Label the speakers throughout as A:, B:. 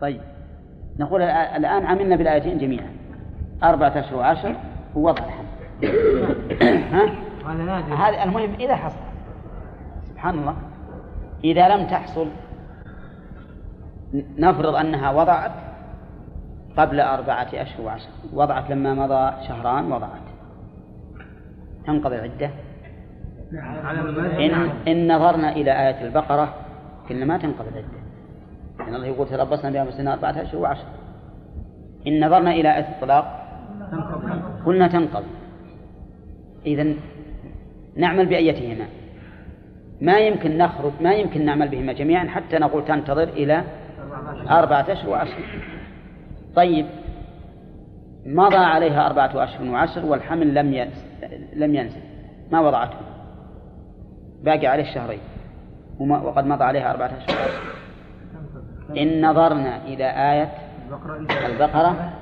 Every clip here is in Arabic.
A: طيب. نقول الآن عملنا بالآيتين جميعا. أربعة أشهر وعشر ووضع الحمل ها؟ هذا المهم إذا حصل. سبحان الله. إذا لم تحصل نفرض أنها وضعت قبل أربعة أشهر وعشر. وضعت لما مضى شهران وضعت. تنقضي العدة إن, إن نظرنا إلى آية البقرة قلنا ما تنقضي العدة لأن الله يقول تربصنا بها أربعة أشهر وعشر. إن نظرنا إلى آية الطلاق قلنا تنقضي إذا نعمل بأيتهما. ما يمكن نخرج ما يمكن نعمل بهما جميعا حتى نقول تنتظر إلى أربعة أشهر وعشر. طيب مضى عليها أربعة أشهر وعشر والحمل لم لم ينزل. ما وضعته؟ باقي عليه شهرين وقد مضى عليها أربعة أشهر وعشر. إن نظرنا إلى آية البقرة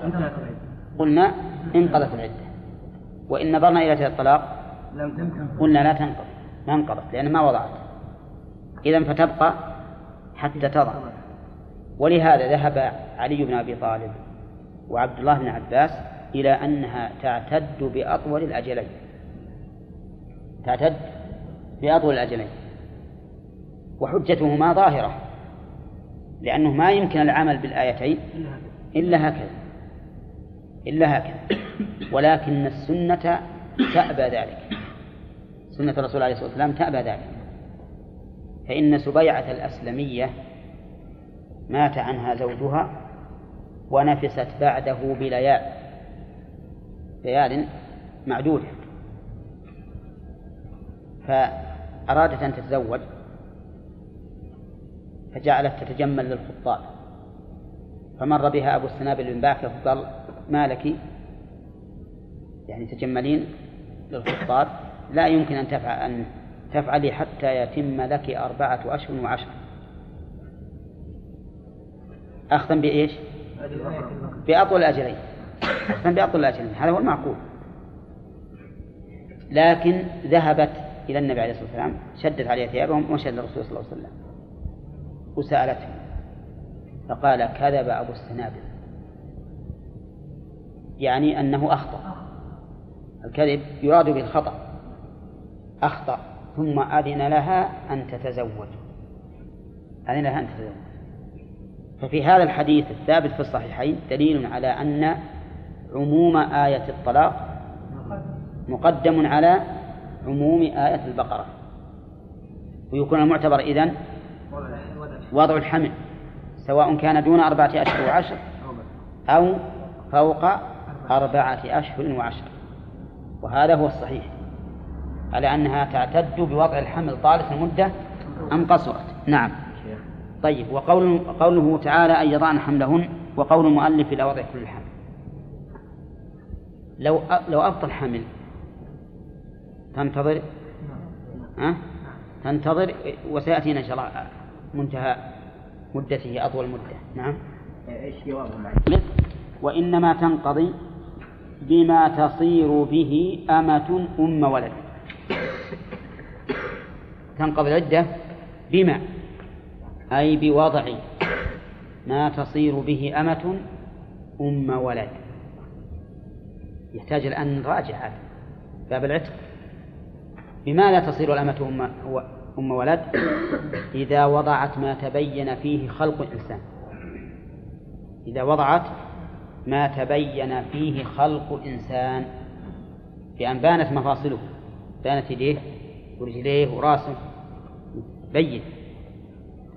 A: قلنا انقضت العدة. وإن نظرنا إلى آية الطلاق قلنا لا تنقض ما انقضت لأن ما وضعت. إذا فتبقى حتى تضع. ولهذا ذهب علي بن أبي طالب وعبد الله بن عباس إلى أنها تعتد بأطول الأجلين. تعتد بأطول الأجلين. وحجتهما ظاهرة. لأنه ما يمكن العمل بالآيتين إلا هكذا إلا هكذا. ولكن السنة تأبى ذلك. سنة الرسول عليه الصلاة والسلام تأبى ذلك. فإن سبيعة الأسلمية مات عنها زوجها ونفست بعده بليال ليال معدودة. فأرادت أن تتزوج فجعلت تتجمل للخطاب. فمر بها أبو السنابل بن باكر فقال ما لك؟ يعني تجملين للخطاب. لا يمكن أن تفعل أن تفعلي حتى يتم لك أربعة أشهر وعشر. أخذا بإيش؟ بأطول الأجلين. أخذا بأطول الأجلين. هذا هو المعقول. لكن ذهبت إلى النبي عليه الصلاة والسلام شدت عليه ثيابهم وشد الرسول صلى الله عليه وسلم. وسألته فقال كذب أبو السنابل. يعني أنه أخطأ. الكذب يراد به الخطأ أخطأ ثم أذن لها أن تتزوج. أذن لها أن تتزوج. ففي هذا الحديث الثابت في الصحيحين دليل على أن عموم آية الطلاق مقدم على عموم آية البقرة. ويكون المعتبر إذن وضع الحمل سواء كان دون أربعة أشهر وعشر أو فوق أربعة أشهر وعشر. وهذا هو الصحيح على أنها تعتد بوضع الحمل طالت المدة أم قصرت. نعم. طيب وقول قوله تعالى أن يضعن حملهن وقول المؤلف إلى وضع كل الحمل لو لو أبطل حمل تنتظر؟ أه؟ تنتظر وسيأتينا إن شاء الله. منتهى مدته أطول مدة. نعم. إيش وإنما تنقضي بما تصير به أمة أم ولد. تنقضي العدة بما؟ أي بوضع ما تصير به أمة أم ولد. يحتاج الآن نراجع هذا. باب العتق. بماذا تصير الأمة أم أم ولد إذا وضعت ما تبين فيه خلق الإنسان. إذا وضعت ما تبين فيه خلق الإنسان بأن بانت مفاصله بانت يديه ورجليه وراسه. بين.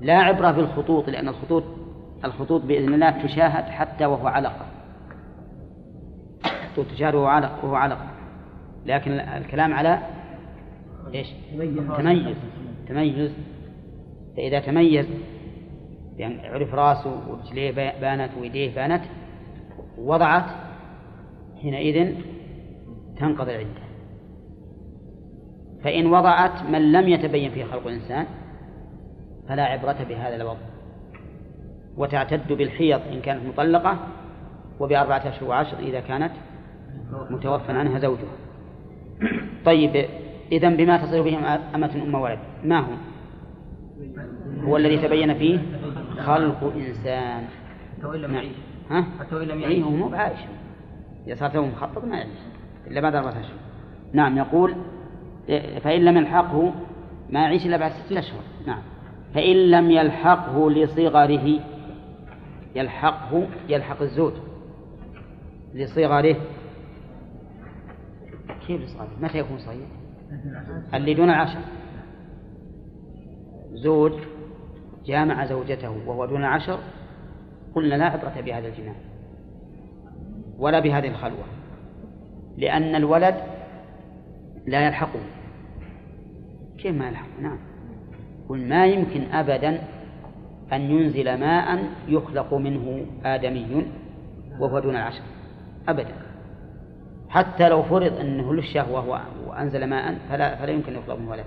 A: لا عبرة بالخطوط لأن الخطوط الخطوط بإذن الله تشاهد حتى وهو علقة. تشاهد وهو علق وهو علقة. لكن الكلام على إيش؟ تميز. تميز فإذا تميز يعني عرف راسه ورجليه بانت ويديه بانت وضعت حينئذ تنقضي العدة فإن وضعت من لم يتبين فيه خلق الإنسان فلا عبرة بهذا الوضع. وتعتد بالحيض إن كانت مطلقة وبأربعة أشهر وعشر إذا كانت متوفى عنها زوجها. طيب إذا بما تصير به أمة أم ولد. ما هو؟ هو الذي تبين فيه خلق إنسان.
B: حتى وإن لم
A: نعم.
B: يعيش
A: ها؟
B: حتى وإن لم
A: إيه
B: يعيش
A: هو مو بعايش. إذا صار مخطط ما يعيش. إلا بعد أربعة أشهر نعم يقول فإن لم يلحقه ما يعيش إلا بعد ستة أشهر. نعم. فإن لم يلحقه لصغره يلحقه يلحق الزوج. لصغره. كيف لصغره؟ متى يكون صغير؟ اللي دون العشر زوج جامع زوجته وهو دون العشر قلنا لا عبرة بهذا الجنان ولا بهذه الخلوة لأن الولد لا يلحقه. كيف ما يلحقه؟ نعم. قل ما يمكن أبدا أن ينزل ماء يخلق منه آدمي وهو دون العشر. أبدا. حتى لو فرض أنه للشهوة وأنزل ماء فلا, فلا يمكن يخلق منه ولد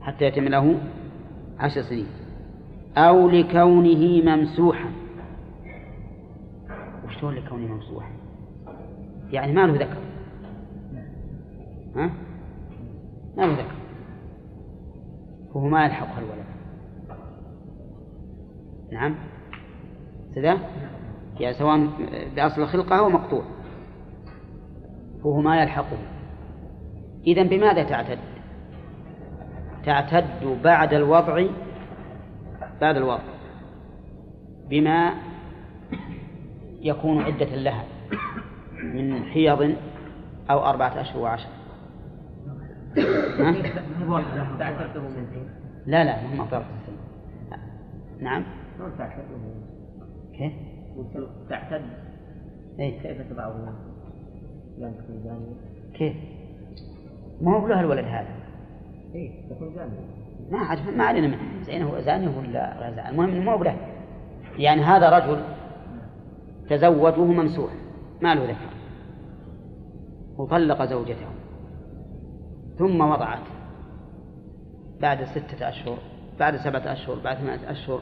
A: حتى يتم له عشر سنين. أو لكونه ممسوحا. وشلون لكونه ممسوحا يعني ما له ذكر. ها؟ ما له ذكر. وهو ما يلحقها الولد نعم. كذا يعني سواء بأصل الخلقة أو مقطوع. وهو ما يلحقه. إذا بماذا تعتد؟ تعتد بعد الوضع بعد الوضع بما يكون عدة لها من حيض أو أربعة أشهر وعشر. لا لا أطراف السن نعم. كيف؟
B: تعتد.
A: إيه؟
B: كيف تضعه؟
A: كيف؟ ما هو له الولد هذا.
B: إيه يكون زاني
A: ما أعرف ما علينا منه. زين هو زاني ولا غير زاني المهم ما هو له يعني هذا رجل تزوج وهو ممسوح. ما له ذكر. وطلق زوجته. ثم وضعت. بعد ستة أشهر بعد سبعة أشهر بعد ثمانية أشهر.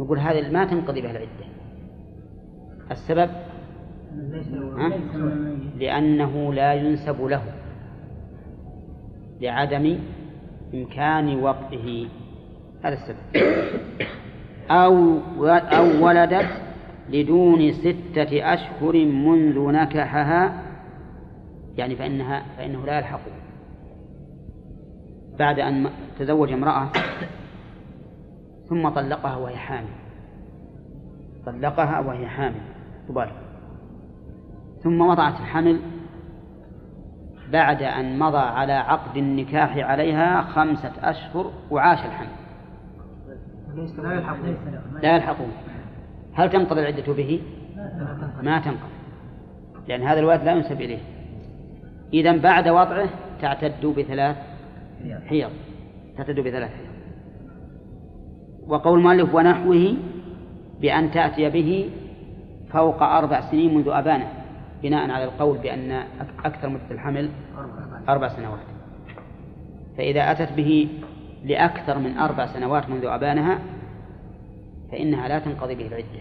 A: نقول هذه ما تنقضي بها العدة. السبب لأنه لا ينسب له لعدم إمكان وطئه هذا السبب. أو أو ولدت لدون ستة أشهر منذ نكحها يعني فإنها فإنه لا يلحق. بعد أن تزوج امرأة ثم طلقها وهي حامل. طلقها وهي حامل. تبارك. ثم وضعت الحمل بعد أن مضى على عقد النكاح عليها خمسة أشهر وعاش الحمل.
B: لا يلحقون.
A: لا يلحقون هل تنقضي العدة به؟ ما تنقضي لأن هذا الولد لا ينسب إليه. إذا بعد وضعه تعتد بثلاث حيض. تعتد بثلاث حيض. وقول المؤلف ونحوه بأن تأتي به فوق أربع سنين منذ أبانه. بناء على القول بأن أكثر مدة الحمل أربع سنوات. فإذا أتت به لأكثر من أربع سنوات منذ أبانها فإنها لا تنقضي به العدة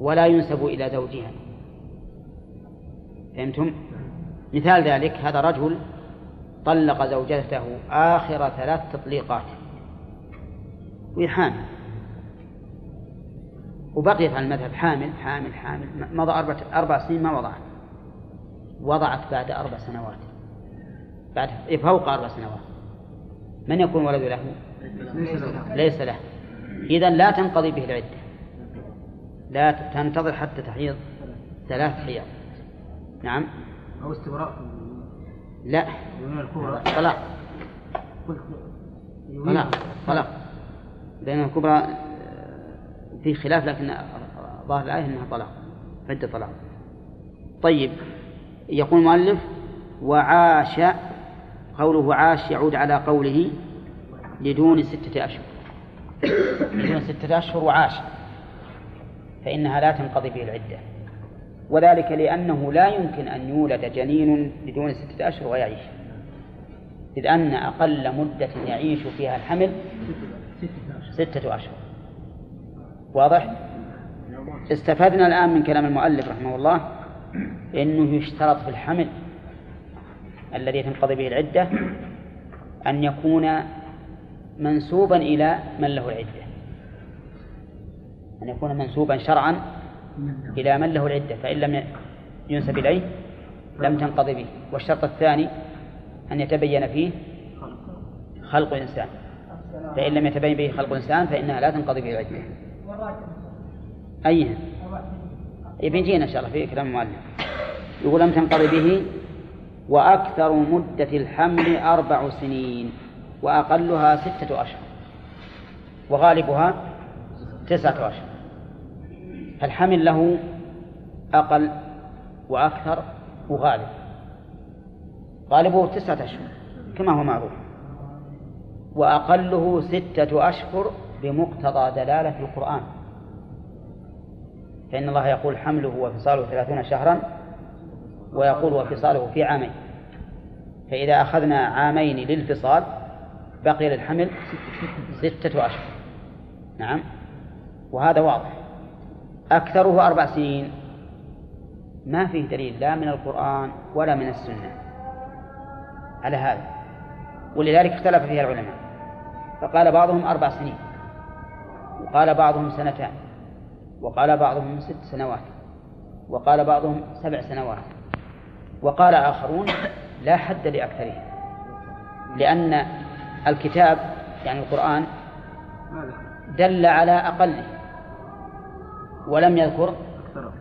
A: ولا ينسب إلى زوجها. فهمتم؟ مثال ذلك هذا رجل طلق زوجته آخر ثلاث تطليقات. وهي حامل وبقيت على المذهب حامل حامل حامل. مضى أربع أربع سنين ما وضعت. وضعت بعد أربع سنوات. بعد فوق أربع سنوات. من يكون ولد له؟ ليس له. إذا لا تنقضي به العدة. لا تنتظر حتى تحيض ثلاث حيض نعم؟
B: أو استبراء.
A: لا. طلاق. طلاق. طلاق. بين الكبرى في خلاف لكن ظاهر الآية أنها طلاق عدة طلاق. طيب يقول المؤلف وعاش قوله عاش يعود على قوله لدون ستة أشهر. لدون ستة أشهر وعاش فإنها لا تنقضي به العدة. وذلك لأنه لا يمكن أن يولد جنين بدون ستة أشهر ويعيش إذ أن أقل مدة يعيش فيها الحمل ستة أشهر. واضح؟ استفدنا الآن من كلام المؤلف رحمه الله أنه يشترط في الحمل الذي تنقضي به العدة أن يكون منسوبا إلى من له العدة. أن يكون منسوبا شرعا إلى من له العدة فإن لم ينسب إليه لم تنقضي به. والشرط الثاني أن يتبين فيه خلق إنسان فإن لم يتبين به خلق إنسان فإنها لا تنقضي به العدة. أيها بيجينا إن شاء الله في كلام المؤلف. يقول لم تنقضي به؟ وأكثر مدة الحمل أربع سنين وأقلها ستة أشهر وغالبها تسعة أشهر. فالحمل له أقل وأكثر وغالب. غالبه تسعة أشهر كما هو معروف. وأقله ستة أشهر بمقتضى دلالة القرآن. فإن الله يقول حمله وفصاله ثلاثون شهرا ويقول وفصاله في عامين. فإذا أخذنا عامين للفصال بقي للحمل ستة أشهر نعم. وهذا واضح. أكثره أربع سنين. ما فيه دليل لا من القرآن ولا من السنة. على هذا. ولذلك اختلف فيها العلماء. فقال بعضهم أربع سنين. وقال بعضهم سنتان وقال بعضهم ست سنوات وقال بعضهم سبع سنوات وقال آخرون لا حد لأكثره لأن الكتاب يعني القرآن دل على أقله ولم يذكر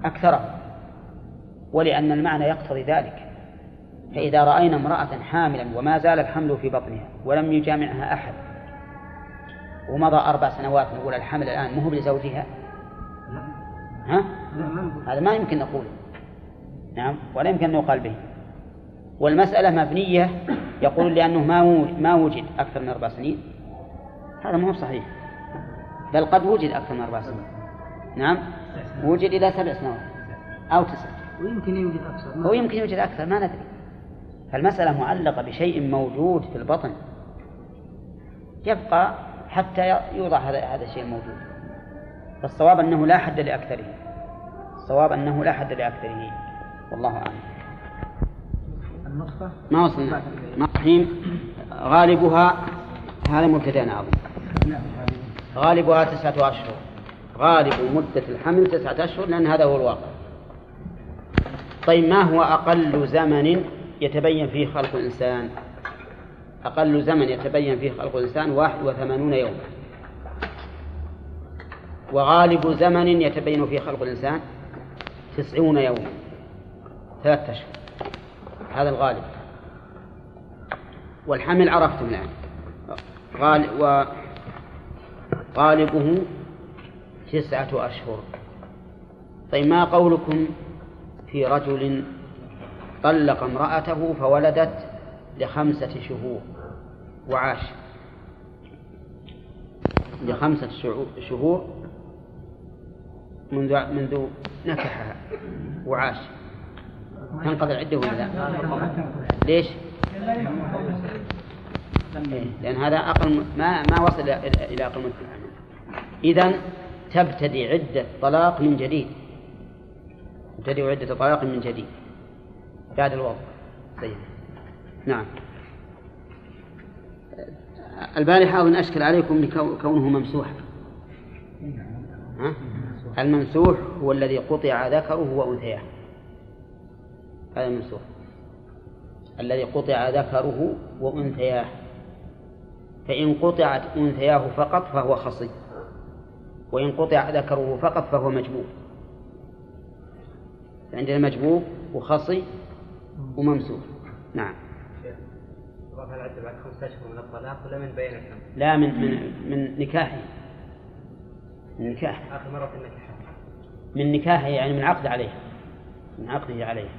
A: أكثره ولأن المعنى يقتضي ذلك فإذا رأينا امرأة حاملا وما زال الحمل في بطنها ولم يجامعها أحد ومضى أربع سنوات نقول الحمل الآن مهب لزوجها ها؟ هذا ما يمكن نقول. نعم ولا يمكن أن يقال به. والمسألة مبنية يقول لأنه ما ما وجد أكثر من أربع سنين. هذا ما هو صحيح. بل قد وجد أكثر من أربع سنين. نعم وجد إلى سبع سنوات أو تسع.
B: ويمكن يوجد أكثر.
A: هو يمكن يوجد أكثر ما ندري. فالمسألة معلقة بشيء موجود في البطن. يبقى حتى يوضع هذا هذا الشيء الموجود فالصواب أنه لا حد لأكثره. الصواب أنه لا حد لأكثره. والله أعلم.
B: النطفة
A: ما وصلنا. ما رحيم غالبها هذا مبتدأ أظن غالبها تسعة أشهر. غالب مدة الحمل تسعة أشهر لأن هذا هو الواقع. طيب ما هو أقل زمن يتبين فيه خلق الإنسان؟ أقل زمن يتبين فيه خلق الإنسان واحد وثمانون يوما. وغالب زمن يتبين فيه خلق الإنسان تسعون يوما. ثلاثة أشهر. هذا الغالب. والحمل عرفتم الآن. غالب وغالبه تسعة أشهر. طيب ما قولكم في رجل طلق امرأته فولدت لخمسة شهور؟ وعاش. لخمسة شهور منذ منذ نكحها وعاش. تنقضي العدة ولا لا؟ ليش؟ إيه، لأن هذا أقل ما ما وصل إلى أقل مدة إذا تبتدي عدة طلاق من جديد. تبتدي عدة طلاق من جديد. بعد الوضع. طيب. نعم. البارحة أظن أشكل عليكم كونه ممسوح؟ الممسوح هو الذي قطع ذكره وأنثياه هذا الممسوح. الذي قطع ذكره وأنثياه فإن قطعت أنثياه فقط فهو خصي. وإن قطع ذكره فقط فهو مجبوب عندنا مجبوب وخصي وممسوح. نعم.
B: رفع العدة بعد خمسة أشهر من الطلاق ولا من بين الحمل؟
A: لا من من من نكاحه. من نكاح
B: آخر مرة النكاح.
A: من نكاحه يعني من عقد عليها من عقده عليها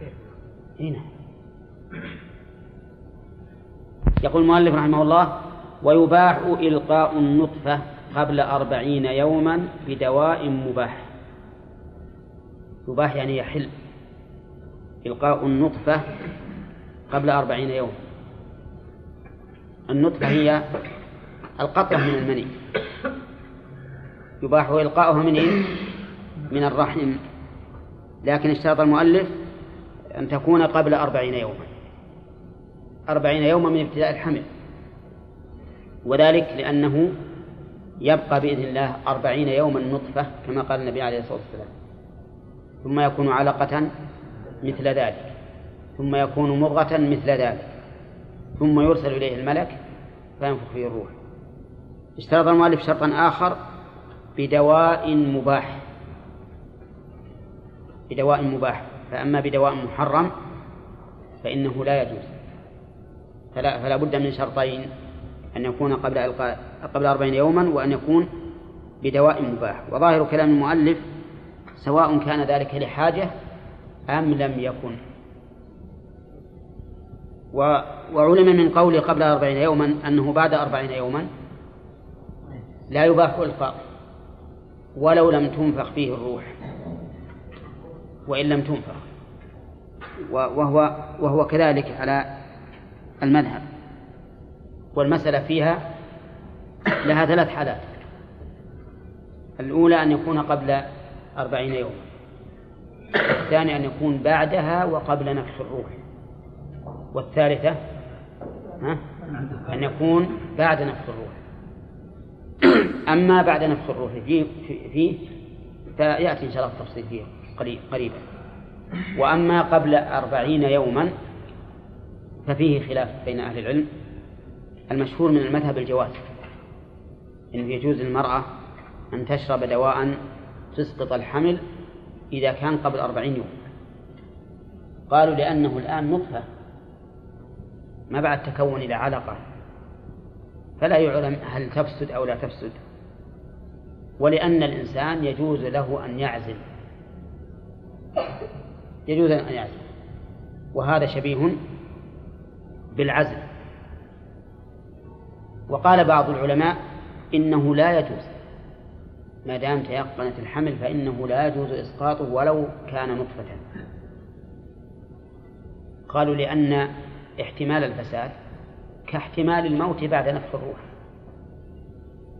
B: كيف؟
A: هنا يقول المؤلف رحمه الله ويباح إلقاء النطفة قبل أربعين يوما بدواء مباح. يباح يعني يحل. إلقاء النطفة قبل أربعين يوم. النطفة هي القطرة من المني. يباح إلقاؤها من إيه؟ من الرحم. لكن اشترط المؤلف أن تكون قبل أربعين يوما. أربعين يوما من ابتداء الحمل. وذلك لأنه يبقى بإذن الله أربعين يوما نطفة كما قال النبي عليه الصلاة والسلام. ثم يكون علقة مثل ذلك. ثم يكون مضغة مثل ذلك. ثم يرسل إليه الملك فينفخ فيه الروح. اشترط المؤلف شرطا آخر بدواء مباح. بدواء مباح. فأما بدواء محرم فإنه لا يجوز. فلا, فلا بد من شرطين. أن يكون قبل إلقاء قبل أربعين يوما وأن يكون بدواء مباح. وظاهر كلام المؤلف سواء كان ذلك لحاجة أم لم يكن. وعلم من قوله قبل أربعين يوما أنه بعد أربعين يوما لا يباح إلقاء ولو لم تنفخ فيه الروح وإن لم تنفخ وهو وهو كذلك على المذهب. والمسألة فيها لها ثلاث حالات. الأولى أن يكون قبل أربعين يوما الثاني أن يكون بعدها وقبل نفخ الروح. والثالثة ها؟ أن يكون بعد نفخ الروح. أما بعد نفخ الروح فيه, فيه فيأتي إن شاء الله التفصيل فيه قريبا. وأما قبل أربعين يوما ففيه خلاف بين أهل العلم. المشهور من المذهب الجواز إنه يجوز للمرأة أن تشرب دواء تسقط الحمل إذا كان قبل أربعين يوم. قالوا لأنه الآن نطفة. ما بعد تكون إلى علقة. فلا يعلم هل تفسد أو لا تفسد. ولأن الإنسان يجوز له أن يعزل. يجوز أن يعزل. وهذا شبيه بالعزل. وقال بعض العلماء إنه لا يجوز. ما دام تيقنت الحمل فإنه لا يجوز إسقاطه ولو كان نطفة. قالوا لأن احتمال الفساد كاحتمال الموت بعد نفخ الروح.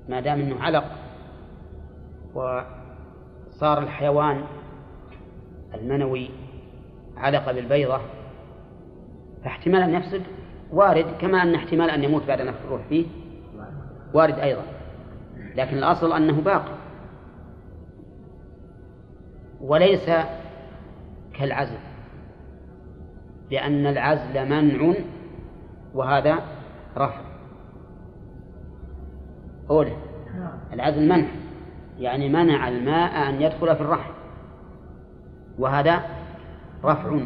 A: ما دام إنه علق وصار الحيوان المنوي علق بالبيضة فاحتمال أن يفسد وارد كما أن احتمال أن يموت بعد نفخ الروح فيه وارد أيضا. لكن الأصل أنه باقي. وليس كالعزل لأن العزل منع وهذا رفع. أولى العزل منع يعني منع الماء أن يدخل في الرحم وهذا رفع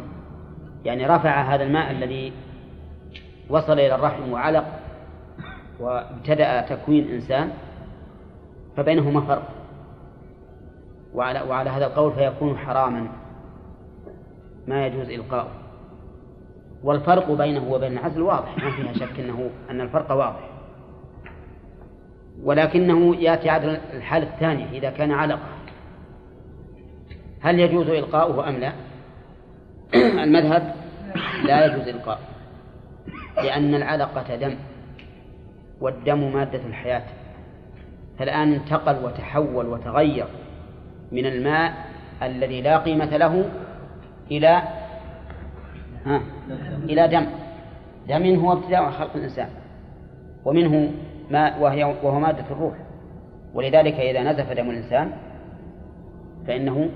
A: يعني رفع هذا الماء الذي وصل إلى الرحم وعلق وابتدأ تكوين إنسان فبينهما فرق. وعلى, وعلى هذا القول فيكون حراما ما يجوز إلقاؤه. والفرق بينه وبين العزل واضح ما فيها شك أنه أن الفرق واضح. ولكنه يأتي على الحالة الثانية إذا كان علقة. هل يجوز إلقاؤه أم لا؟ المذهب لا يجوز إلقاؤه لأن العلقة دم والدم مادة الحياة. فالآن انتقل وتحول وتغير من الماء الذي لا قيمة له إلى ها. إلى دم. دم هو ابتداء خلق الإنسان. ومنه ماء وهي وهو مادة الروح. ولذلك إذا نزف دم الإنسان فإنه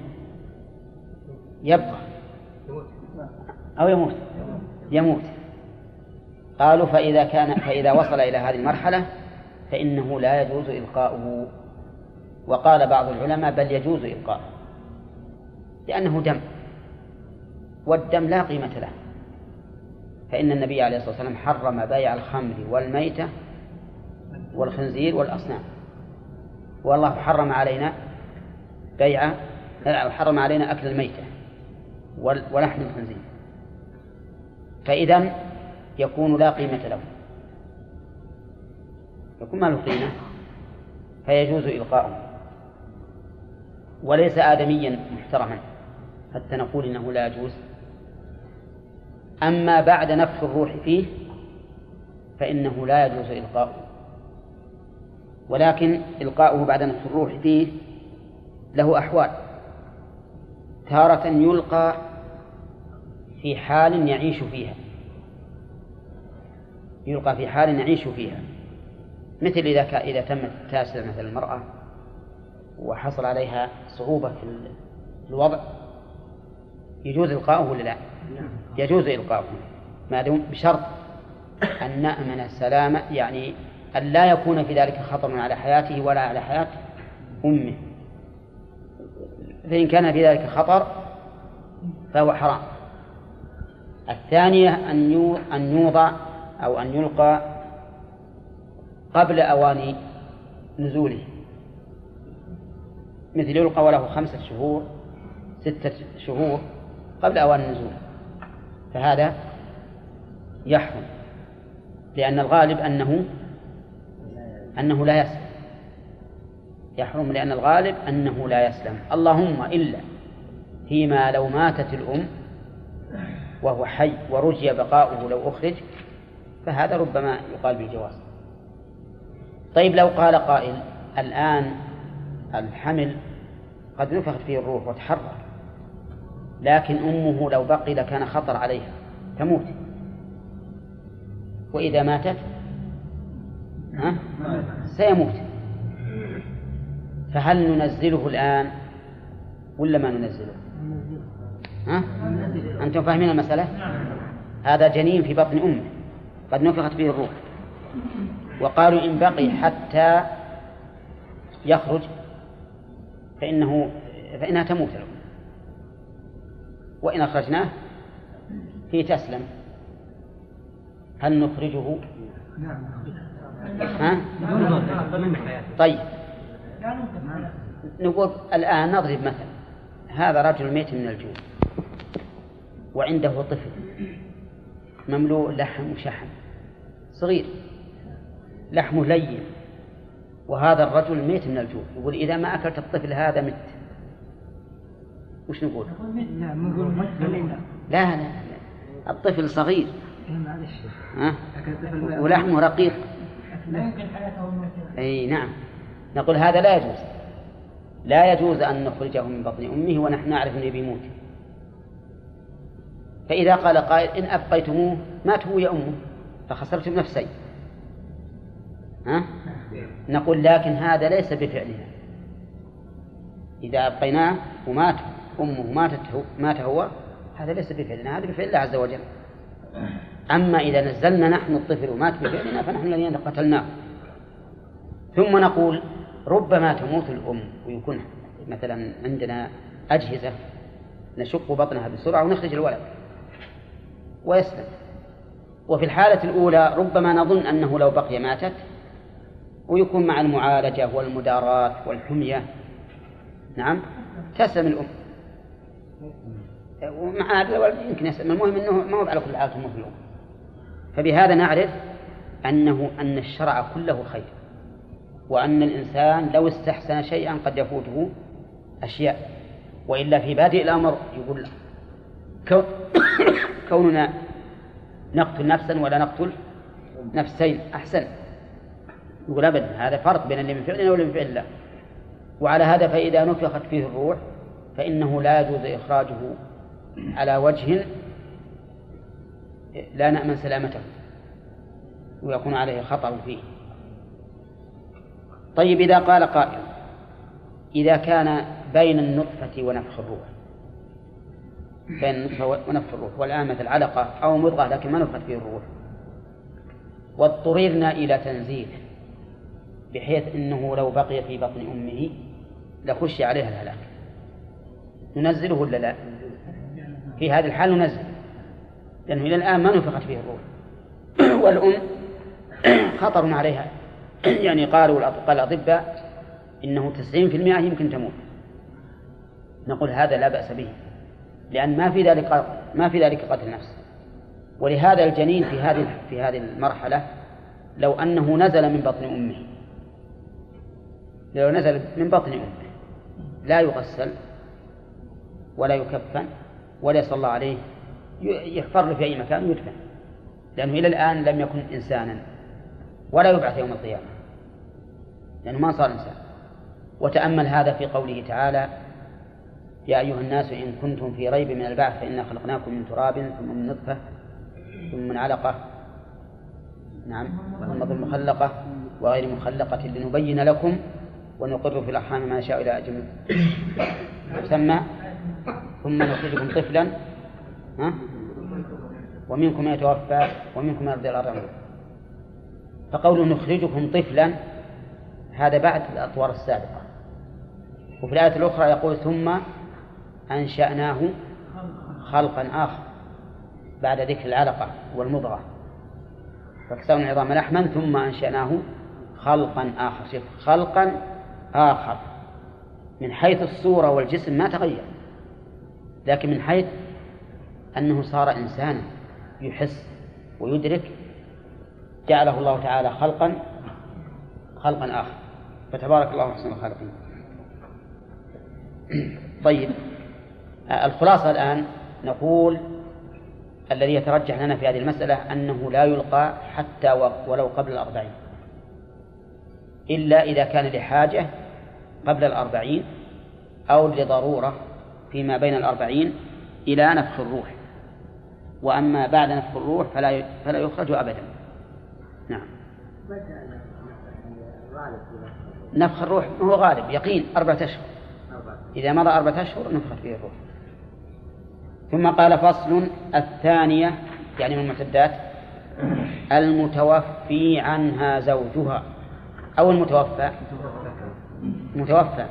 A: يبقى. أو يموت. يموت. قالوا فإذا كان فإذا وصل إلى هذه المرحلة فإنه لا يجوز إلقاؤه. وقال بعض العلماء بل يجوز إلقاؤه. لأنه دم. والدم لا قيمة له. فإن النبي عليه الصلاة والسلام حرم بيع الخمر والميتة والخنزير والأصنام. والله حرم علينا بيع حرم علينا أكل الميتة ولحم الخنزير. فإذا يكون لا قيمة له. يكون ما له قيمة فيجوز إلقاؤه. وليس آدميا محترما حتى نقول إنه لا يجوز. أما بعد نفخ الروح فيه فإنه لا يجوز إلقاؤه. ولكن إلقاؤه بعد نفخ الروح فيه له أحوال. تارة يلقى في حال يعيش فيها. يلقى في حال يعيش فيها. مثل إذا إذا تمت التاسع مثل المرأة وحصل عليها صعوبة في الوضع. يجوز إلقاؤه ولا لا؟ يجوز إلقاؤه. ما دون بشرط أن نأمن السلامة يعني أن لا يكون في ذلك خطر على حياته ولا على حياة أمه. فإن كان في ذلك خطر فهو حرام. الثانية أن أن يوضع أو أن يلقى قبل أوان نزوله. مثل يلقى وله خمسة شهور ستة شهور قبل أوان النزول. فهذا يحرم لأن الغالب أنه أنه لا يسلم. يحرم لأن الغالب أنه لا يسلم. اللهم إلا فيما لو ماتت الأم وهو حي ورجي بقاؤه لو أخرج فهذا ربما يقال بالجواز. طيب لو قال قائل الآن الحمل قد نفخت فيه الروح وتحرك لكن أمه لو بقي لكان خطر عليها تموت. وإذا ماتت ها؟ سيموت. فهل ننزله الآن ولا ما ننزله؟ ها؟ أنتم فاهمين المسألة؟ هذا جنين في بطن أمه قد نفخت به الروح. وقالوا إن بقي حتى يخرج فإنه فإنها تموت. له وإن أخرجناه في تسلم. هل نخرجه؟ ها؟ طيب. نقول الآن نضرب مثلا هذا رجل ميت من الجوع. وعنده طفل. مملوء لحم وشحم. صغير. لحمه لين. وهذا الرجل ميت من الجوع. يقول إذا ما أكلت الطفل هذا مت. وش نقول؟ لا لا لا الطفل صغير. ها؟ ولحمه رقيق. أي نعم. نقول هذا لا يجوز. لا يجوز أن نخرجه من بطن أمه ونحن نعرف أنه بيموت فإذا قال قائل إن أبقيتموه مات هو يا أمه. فخسرتم نفسين ها؟ نقول لكن هذا ليس بفعلنا إذا أبقيناه ومات أمه ماتت هو مات هو هذا ليس بفعلنا هذا بفعل الله عز وجل. أما إذا نزلنا نحن الطفل ومات بفعلنا فنحن الذين قتلناه. ثم نقول ربما تموت الأم ويكون مثلا عندنا أجهزة نشق بطنها بسرعة ونخرج الولد ويسلم. وفي الحالة الأولى ربما نظن أنه لو بقي ماتت ويكون مع المعالجة والمداراة والحمية. نعم تسلم الأم. ومع هذا الولد يمكن يسلم المهم أنه ما هو على كل حال الأم فبهذا نعرف أنه أن الشرع كله خير وأن الإنسان لو استحسن شيئا قد يفوته أشياء وإلا في بادئ الأمر يقول كوننا نقتل نفسا ولا نقتل نفسين أحسن. يقول أبدا هذا فرق بين اللي من فعلنا واللي من فعل الله وعلى هذا فإذا نفخت فيه الروح فإنه لا يجوز إخراجه على وجه لا نأمن سلامته ويكون عليه خطر فيه. طيب إذا قال قائل إذا كان بين النطفة ونفخ الروح بين النطفة ونفخ الروح والآن مثل علقة أو مضغة لكن ما نفخت فيه الروح واضطررنا إلى تنزيله بحيث أنه لو بقي في بطن أمه لخشي عليها الهلاك. ننزله ولا لا؟ في هذه الحال ننزل لأنه إلى الآن ما نفخت فيه الروح. والأم خطر عليها. يعني قالوا قال الأطباء إنه تسعين في المئة يمكن تموت. نقول هذا لا بأس به لأن ما في ذلك ما في ذلك قتل نفس. ولهذا الجنين في هذه في هذه المرحلة لو أنه نزل من بطن أمه لو نزل من بطن أمه لا يغسل ولا يكفن ولا يصلى عليه يحفر له في أي مكان ويدفن. لأنه إلى الآن لم يكن إنسانا ولا يبعث يوم القيامة. لأنه ما صار إنسان. وتأمل هذا في قوله تعالى يا أيها الناس إن كنتم في ريب من البعث فإنا خلقناكم من تراب ثم من نطفة ثم من علقة. نعم. ثم من مخلقة وغير مخلقة لنبين لكم ونقر في الأرحام ما نشاء إلى أجل. مسمى ثم نخرجكم طفلا ها؟ ومنكم من يتوفى ومنكم من يرضي الأرض فقوله نخرجكم طفلا هذا بعد الأطوار السابقة. وفي الآية الأخرى يقول ثم أنشأناه خلقا آخر بعد ذكر العلقة والمضغة. فكسونا العظام لحما ثم أنشأناه خلقا آخر. شوف خلقا آخر من حيث الصورة والجسم ما تغير. لكن من حيث أنه صار إنسانا يحس ويدرك جعله الله تعالى خلقا خلقا آخر. فتبارك الله أحسن الخالقين. طيب الخلاصة الآن نقول الذي يترجح لنا في هذه المسألة أنه لا يلقى حتى ولو قبل الأربعين. إلا إذا كان لحاجة قبل الأربعين أو لضرورة فيما بين الأربعين إلى نفخ الروح. وأما بعد نفخ الروح فلا فلا يخرج أبدا. نعم. نفخ الروح هو غالب يقين أربعة أشهر. إذا مضى أربعة أشهر نفخت فيه الروح. ثم قال فصل الثانية يعني من المعتدات المتوفي عنها زوجها أو المتوفى. متوفى.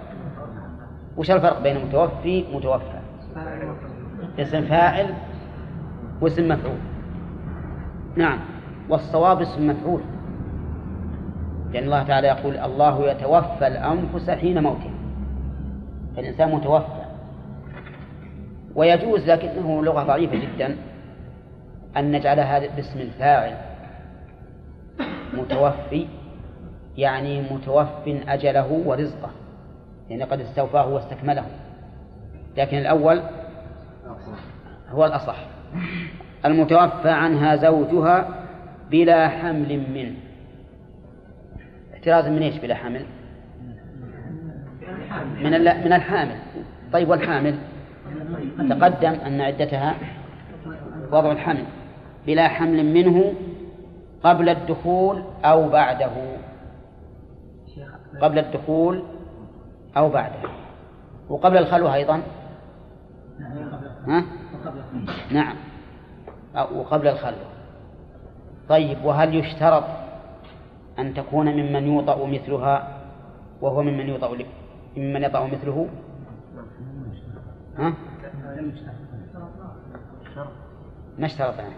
A: وش الفرق بين متوفي ومتوفى اسم فاعل واسم مفعول. نعم والصواب اسم مفعول. لأن الله تعالى يقول الله يتوفى الأنفس حين موتها. فالإنسان متوفى. ويجوز لكنه لغة ضعيفة جدا أن نجعل هذا باسم الفاعل متوفي يعني متوف أجله ورزقه. يعني قد استوفاه واستكمله. لكن الأول هو الأصح. المتوفى عنها زوجها بلا حمل منه. احتراز من إيش بلا حمل؟ من من الحامل. طيب والحامل؟ تقدم أن عدتها وضع الحمل. بلا حمل منه قبل الدخول أو بعده. قبل الدخول أو بعده وقبل الخلوة أيضا ها؟ نعم وقبل الخلوة طيب وهل يشترط أن تكون ممن يوطأ مثلها وهو ممن يوطأ ممن يطأ مثله ها؟ ما اشترط يعني.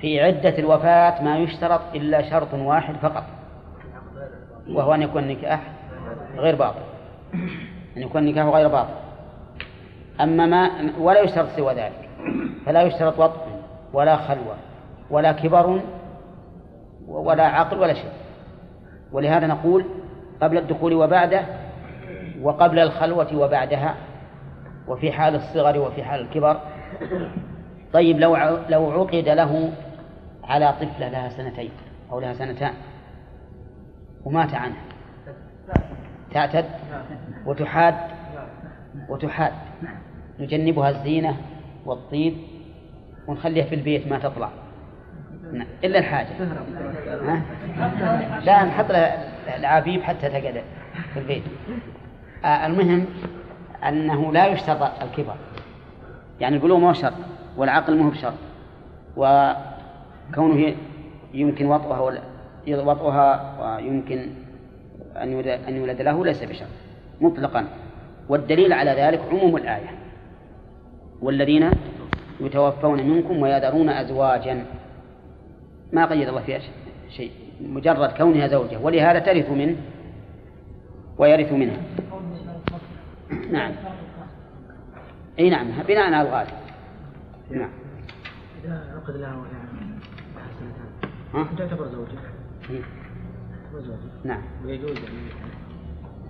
A: في عدة الوفاة ما يشترط إلا شرط واحد فقط وهو أن يكون النكاح غير باطل. أن يكون النكاح غير باطل. أما ما ولا يشترط سوى ذلك. فلا يشترط وطء ولا خلوة ولا كبر ولا عقل ولا شيء. ولهذا نقول قبل الدخول وبعده وقبل الخلوة وبعدها وفي حال الصغر وفي حال الكبر. طيب لو لو عقد له على طفلة لها سنتين أو لها سنتان ومات عنها. تعتد وتحاد وتحاد. نجنبها الزينة والطيب ونخليها في البيت ما تطلع. إلا الحاجة؟ لا نحط العبيب حتى تقعد في البيت. آه المهم أنه لا يشترط الكبر. يعني البلوغ مو شرط والعقل مو بشرط. وكونه يمكن وطئها وطئها ويمكن أن يولد له ليس بشرط مطلقا. والدليل على ذلك عموم الآية. والذين يتوفون منكم ويذرون أزواجا. ما قيد الله فيها شيء مجرد كونها زوجة. ولهذا ترث منه ويرث منها. نعم. إي نعم بناء على الغالب نعم.
C: إذا عقد له يعني
A: ها؟
C: تعتبر زوجة.
A: نعم.
C: ويجوز يعني.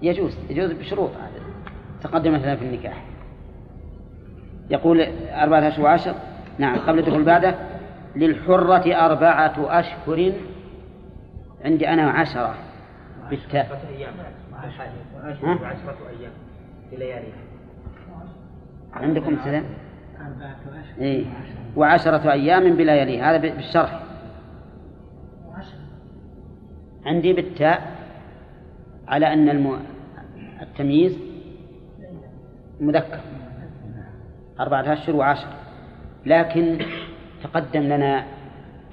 A: يجوز يجوز بشروط هذا تقدم مثلا في النكاح. يقول أربعة أشهر وعشر نعم قبل الدخول بعده للحرة أربعة أشهر عندي أنا عشرة بالتاء
B: أيام.
A: ها؟
B: وعشرة أيام بلياليها
A: عندكم سلام
C: أربعة أشهر
A: إيه. وعشرة. أيام بليالي هذا بالشرح. عندي بالتاء على أن الم... التمييز مذكر. أربعة أشهر وعشر. لكن تقدم لنا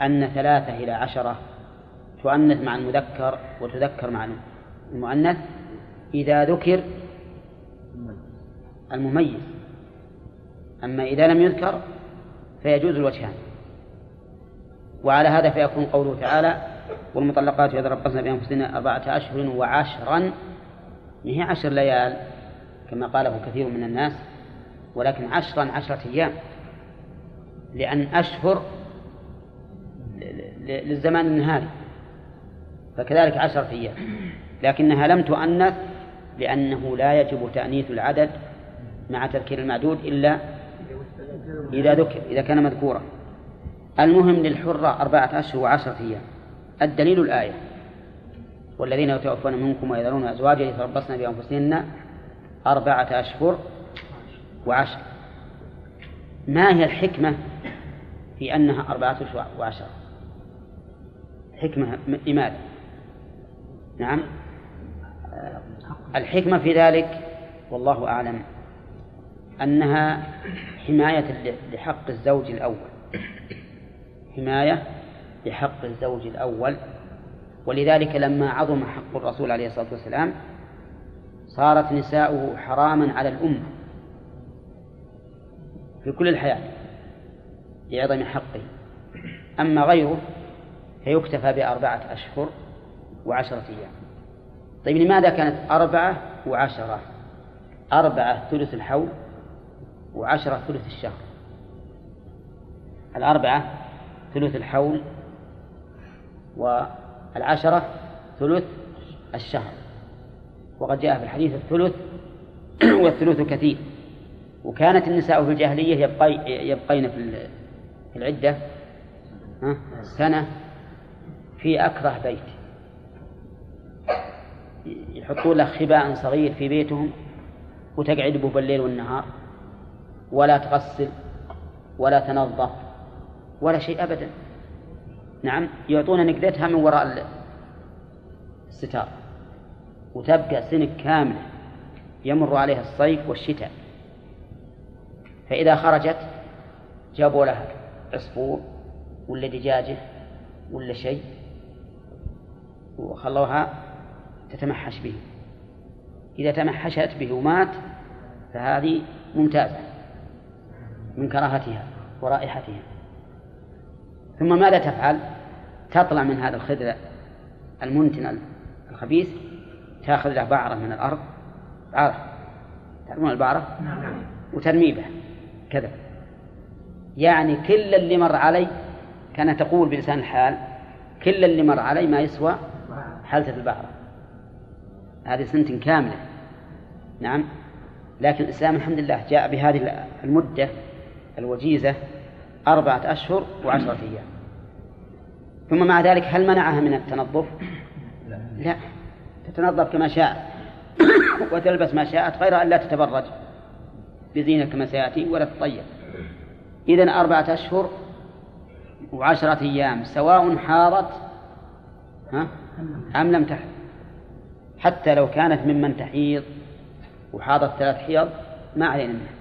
A: أن ثلاثة إلى عشرة تؤنث مع المذكر وتذكر مع المؤنث إذا ذكر المميز. أما إذا لم يذكر فيجوز الوجهان. وعلى هذا فيكون قوله تعالى والمطلقات يتربصن بأنفسهن أربعة أشهر وعشرا. هي عشر ليال؟ كما قاله كثير من الناس. ولكن عشرا عشرة أيام. لأن أشهر للزمان النهاري. فكذلك عشرة أيام. لكنها لم تؤنث لأنه لا يجب تأنيث العدد مع تذكير المعدود إلا إذا ذكر إذا كان مذكورا. المهم للحرة أربعة أشهر وعشرة أيام. الدليل الآية. والذين يتوفون منكم ويذرون أزواجا يتربصن بأنفسهن أربعة أشهر وعشر. ما هي الحكمة في أنها أربعة أشهر وعشرة حكمة لماذا؟ نعم. الحكمة في ذلك والله أعلم أنها حماية لحق الزوج الأول. حماية لحق الزوج الأول. ولذلك لما عظم حق الرسول عليه الصلاة والسلام صارت نساؤه حراما على الأمة في كل الحياة لعظم حقه. أما غيره فيكتفى بأربعة أشهر وعشرة أيام. طيب لماذا كانت أربعة وعشرة؟ أربعة ثلث الحول وعشرة ثلث الشهر. الأربعة ثلث الحول والعشرة ثلث الشهر. وقد جاء في الحديث الثلث والثلث كثير وكانت النساء في الجاهلية يبقي يبقين في العدة سنة في أكره بيت. يحطون له خباء صغير في بيتهم وتقعد به بالليل والنهار. ولا تغسل ولا تنظف ولا شيء أبدا. نعم يعطون نقدتها من وراء الستار. وتبقى سنة كاملة يمر عليها الصيف والشتاء. فإذا خرجت جابوا لها عصفور ولا دجاجة ولا شيء وخلوها تتمحش به. إذا تمحشت به ومات فهذه ممتازة من كراهتها ورائحتها. ثم ماذا تفعل؟ تطلع من هذا الخدر المنتن الخبيث تأخذ له بعرة من الأرض. بعرة؟ تعرفون البعرة؟ وترمي به كذا. يعني كل اللي مر علي كان تقول بلسان الحال كل اللي مر علي ما يسوى حالة البعرة. هذه سنة كاملة. نعم. لكن الإسلام الحمد لله جاء بهذه المدة الوجيزة أربعة أشهر وعشرة أيام. ثم مع ذلك هل منعها من التنظف؟ لا. تتنظف كما شاءت وتلبس ما شاءت غير أن لا تتبرج. بزينة كما سيأتي ولا تطيب إذن أربعة أشهر وعشرة أيام سواء حاضت ها؟ أم لم تحض حتى لو كانت ممن تحيض وحاضت ثلاث حيض ما علينا منها.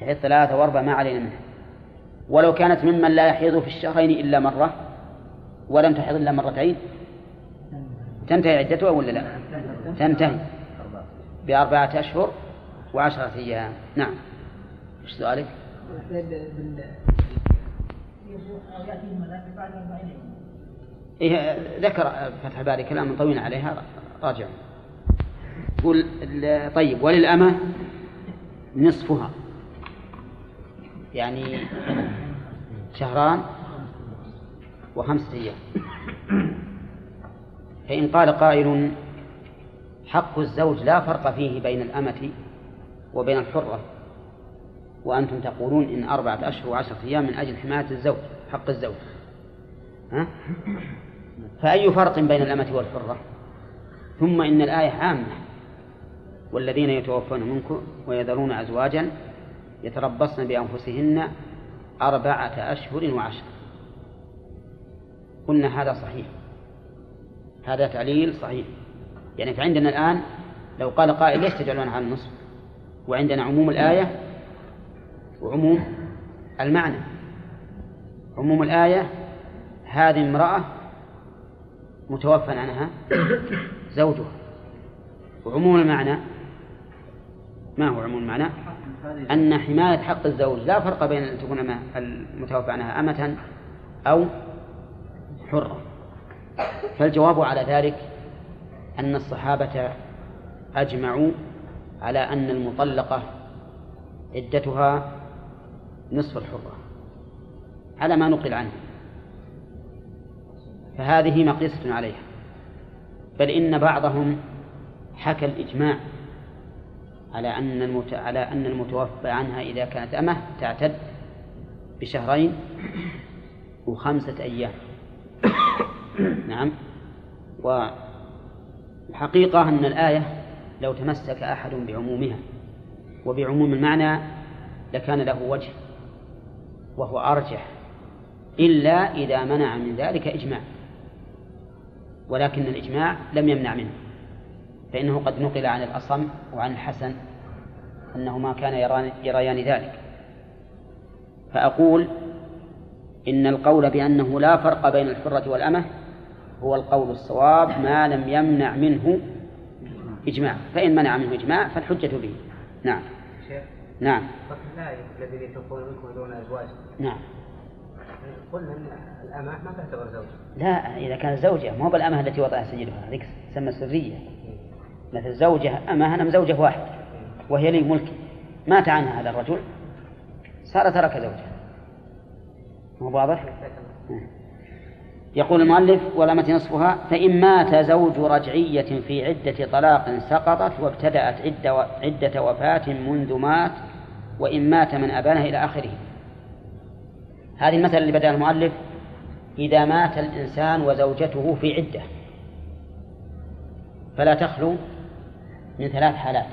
A: تحيض ثلاثة وأربعة ما علينا منها. ولو كانت ممن لا يحيض في الشهرين إلا مرة ولم تحيض إلا مرتين تنتهي عدتها ولا لا؟ تنتهي. بأربعة أشهر وعشرة أيام. نعم. إيش سؤالك؟ إيه ذكر فتح الباري كلام طويل عليها. راجع يقول طيب وللأمة نصفها. يعني شهران وخمسة أيام. فإن قال قائل حق الزوج لا فرق فيه بين الأمة وبين الحرة. وأنتم تقولون إن أربعة أشهر وعشرة أيام من أجل حماية الزوج حق الزوج. ها؟ فأي فرق بين الأمة والحرة؟ ثم إن الآية عامة والذين يتوفون منكم ويذرون أزواجا يتربصن بأنفسهن أربعة أشهر وعشر قلنا هذا صحيح. هذا تعليل صحيح. يعني فعندنا الآن لو قال قائل ليش تجعلون على النصف؟ وعندنا عموم الآية وعموم المعنى. عموم الآية هذه امرأة متوفى عنها زوجها. وعموم المعنى ما هو عموم المعنى؟ أن حماية حق الزوج لا فرق بين أن تكون المتوفى عنها أمة أو حرة فالجواب على ذلك أن الصحابة أجمعوا على أن المطلقة عدتها نصف الحرة. على ما نقل عنه. فهذه مقيسة عليها. بل إن بعضهم حكى الإجماع على أن المت... على أن المتوفى عنها إذا كانت أمة تعتد بشهرين وخمسة أيام. نعم. والحقيقة أن الآية لو تمسك أحد بعمومها وبعموم المعنى لكان له وجه وهو أرجح إلا إذا منع من ذلك إجماع. ولكن الإجماع لم يمنع منه فإنه قد نقل عن الأصم وعن الحسن أنهما كان يريان ذلك. فأقول إن القول بأنه لا فرق بين الحرة والأمة هو القول الصواب ما لم يمنع منه إجماع. فإن منع منه إجماع فالحجة به. نعم.
B: شيخ.
A: نعم.
B: الآية الذين يتوفون منكم دون أزواج.
A: نعم.
B: قلنا أن الأمة ما تعتبر زوج.
A: لا إذا كانت زوجة مو بالأمة التي وضعها سيدها. هذيك تسمى سرية. مثل زوجة أمة أنا زوجة واحد وهي لي ملك مات عنها هذا الرجل صار ترك زوجها. واضح؟ يقول المؤلف ولمت نصفها فإن مات زوج رجعية في عدة طلاق سقطت وابتدأت عدة, عدة وفاة منذ مات وإن مات من أبانه إلى آخره هذه المثل اللي بدأ المؤلف إذا مات الإنسان وزوجته في عدة فلا تخلو من ثلاث حالات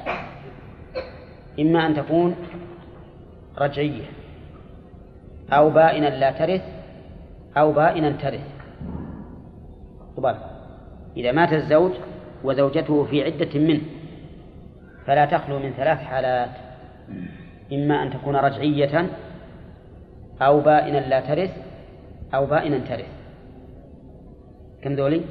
A: إما أن تكون رجعية أو بائنا لا ترث أو بائنا ترث. طبعا إذا مات الزوج وزوجته في عدة منه فلا تخلو من ثلاث حالات. إما أن تكون رجعية أو بائنا لا ترث أو بائنا ترث. كم ذولي؟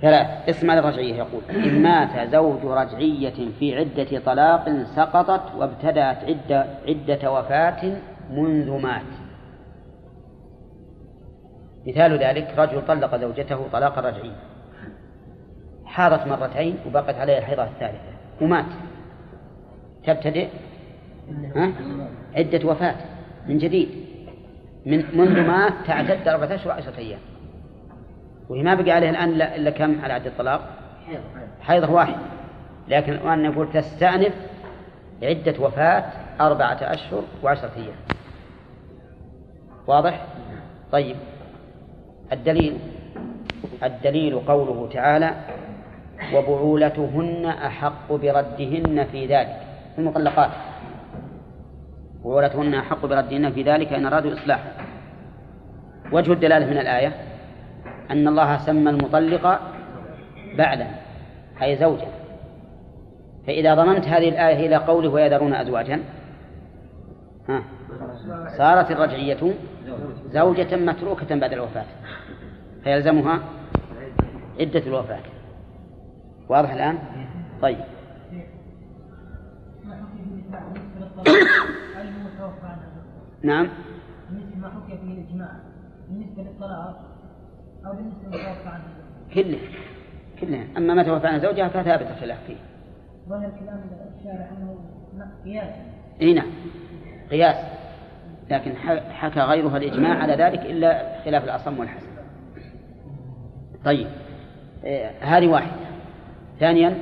A: ثلاث. اسمع للرجعية يقول إن مات زوج رجعية في عدة طلاق سقطت وابتدأت عدة, عدة وفاة منذ مات. مثال ذلك رجل طلق زوجته طلاقا رجعيا حاضت مرتين وبقت عليها الحيضة الثالثة ومات. تبتدئ؟ عدة وفاة من جديد. من منذ مات تعتد أربعة أشهر وعشرة أيام. وهي ما بقي عليها الآن إلا كم على عدة الطلاق حيضة واحد. لكن الآن نقول تستأنف عدة وفاة أربعة أشهر وعشرة أيام. واضح؟ طيب. الدليل الدليل قوله تعالى وبعولتهن أحق بردهن في ذلك. المطلقات. بعولتهن أحق بردهن في ذلك إن أرادوا إصلاحا وجه الدلالة من الآية أن الله سمى المطلق بعلا أي زوجا. فإذا ضمنت هذه الآية إلى قوله ويذرون أزواجا ها صارت الرجعية زوجة متروكة بعد الوفاة. فيلزمها عدة الوفاة. واضح الآن؟ طيب. نعم.
C: بالنسبة ما حكي فيه الإجماع بالنسبة للطلاق أو بالنسبة للمتوفى عنه
A: كله كله أما ما توفى عن زوجها فثابت الخلاف فيه.
C: ظاهر كلام الشارع أنه قياس.
A: إي نعم. قياس. لكن حكى غيرها الإجماع على ذلك إلا خلاف الأصم والحسن. طيب. إيه هذه واحدة. ثانيا.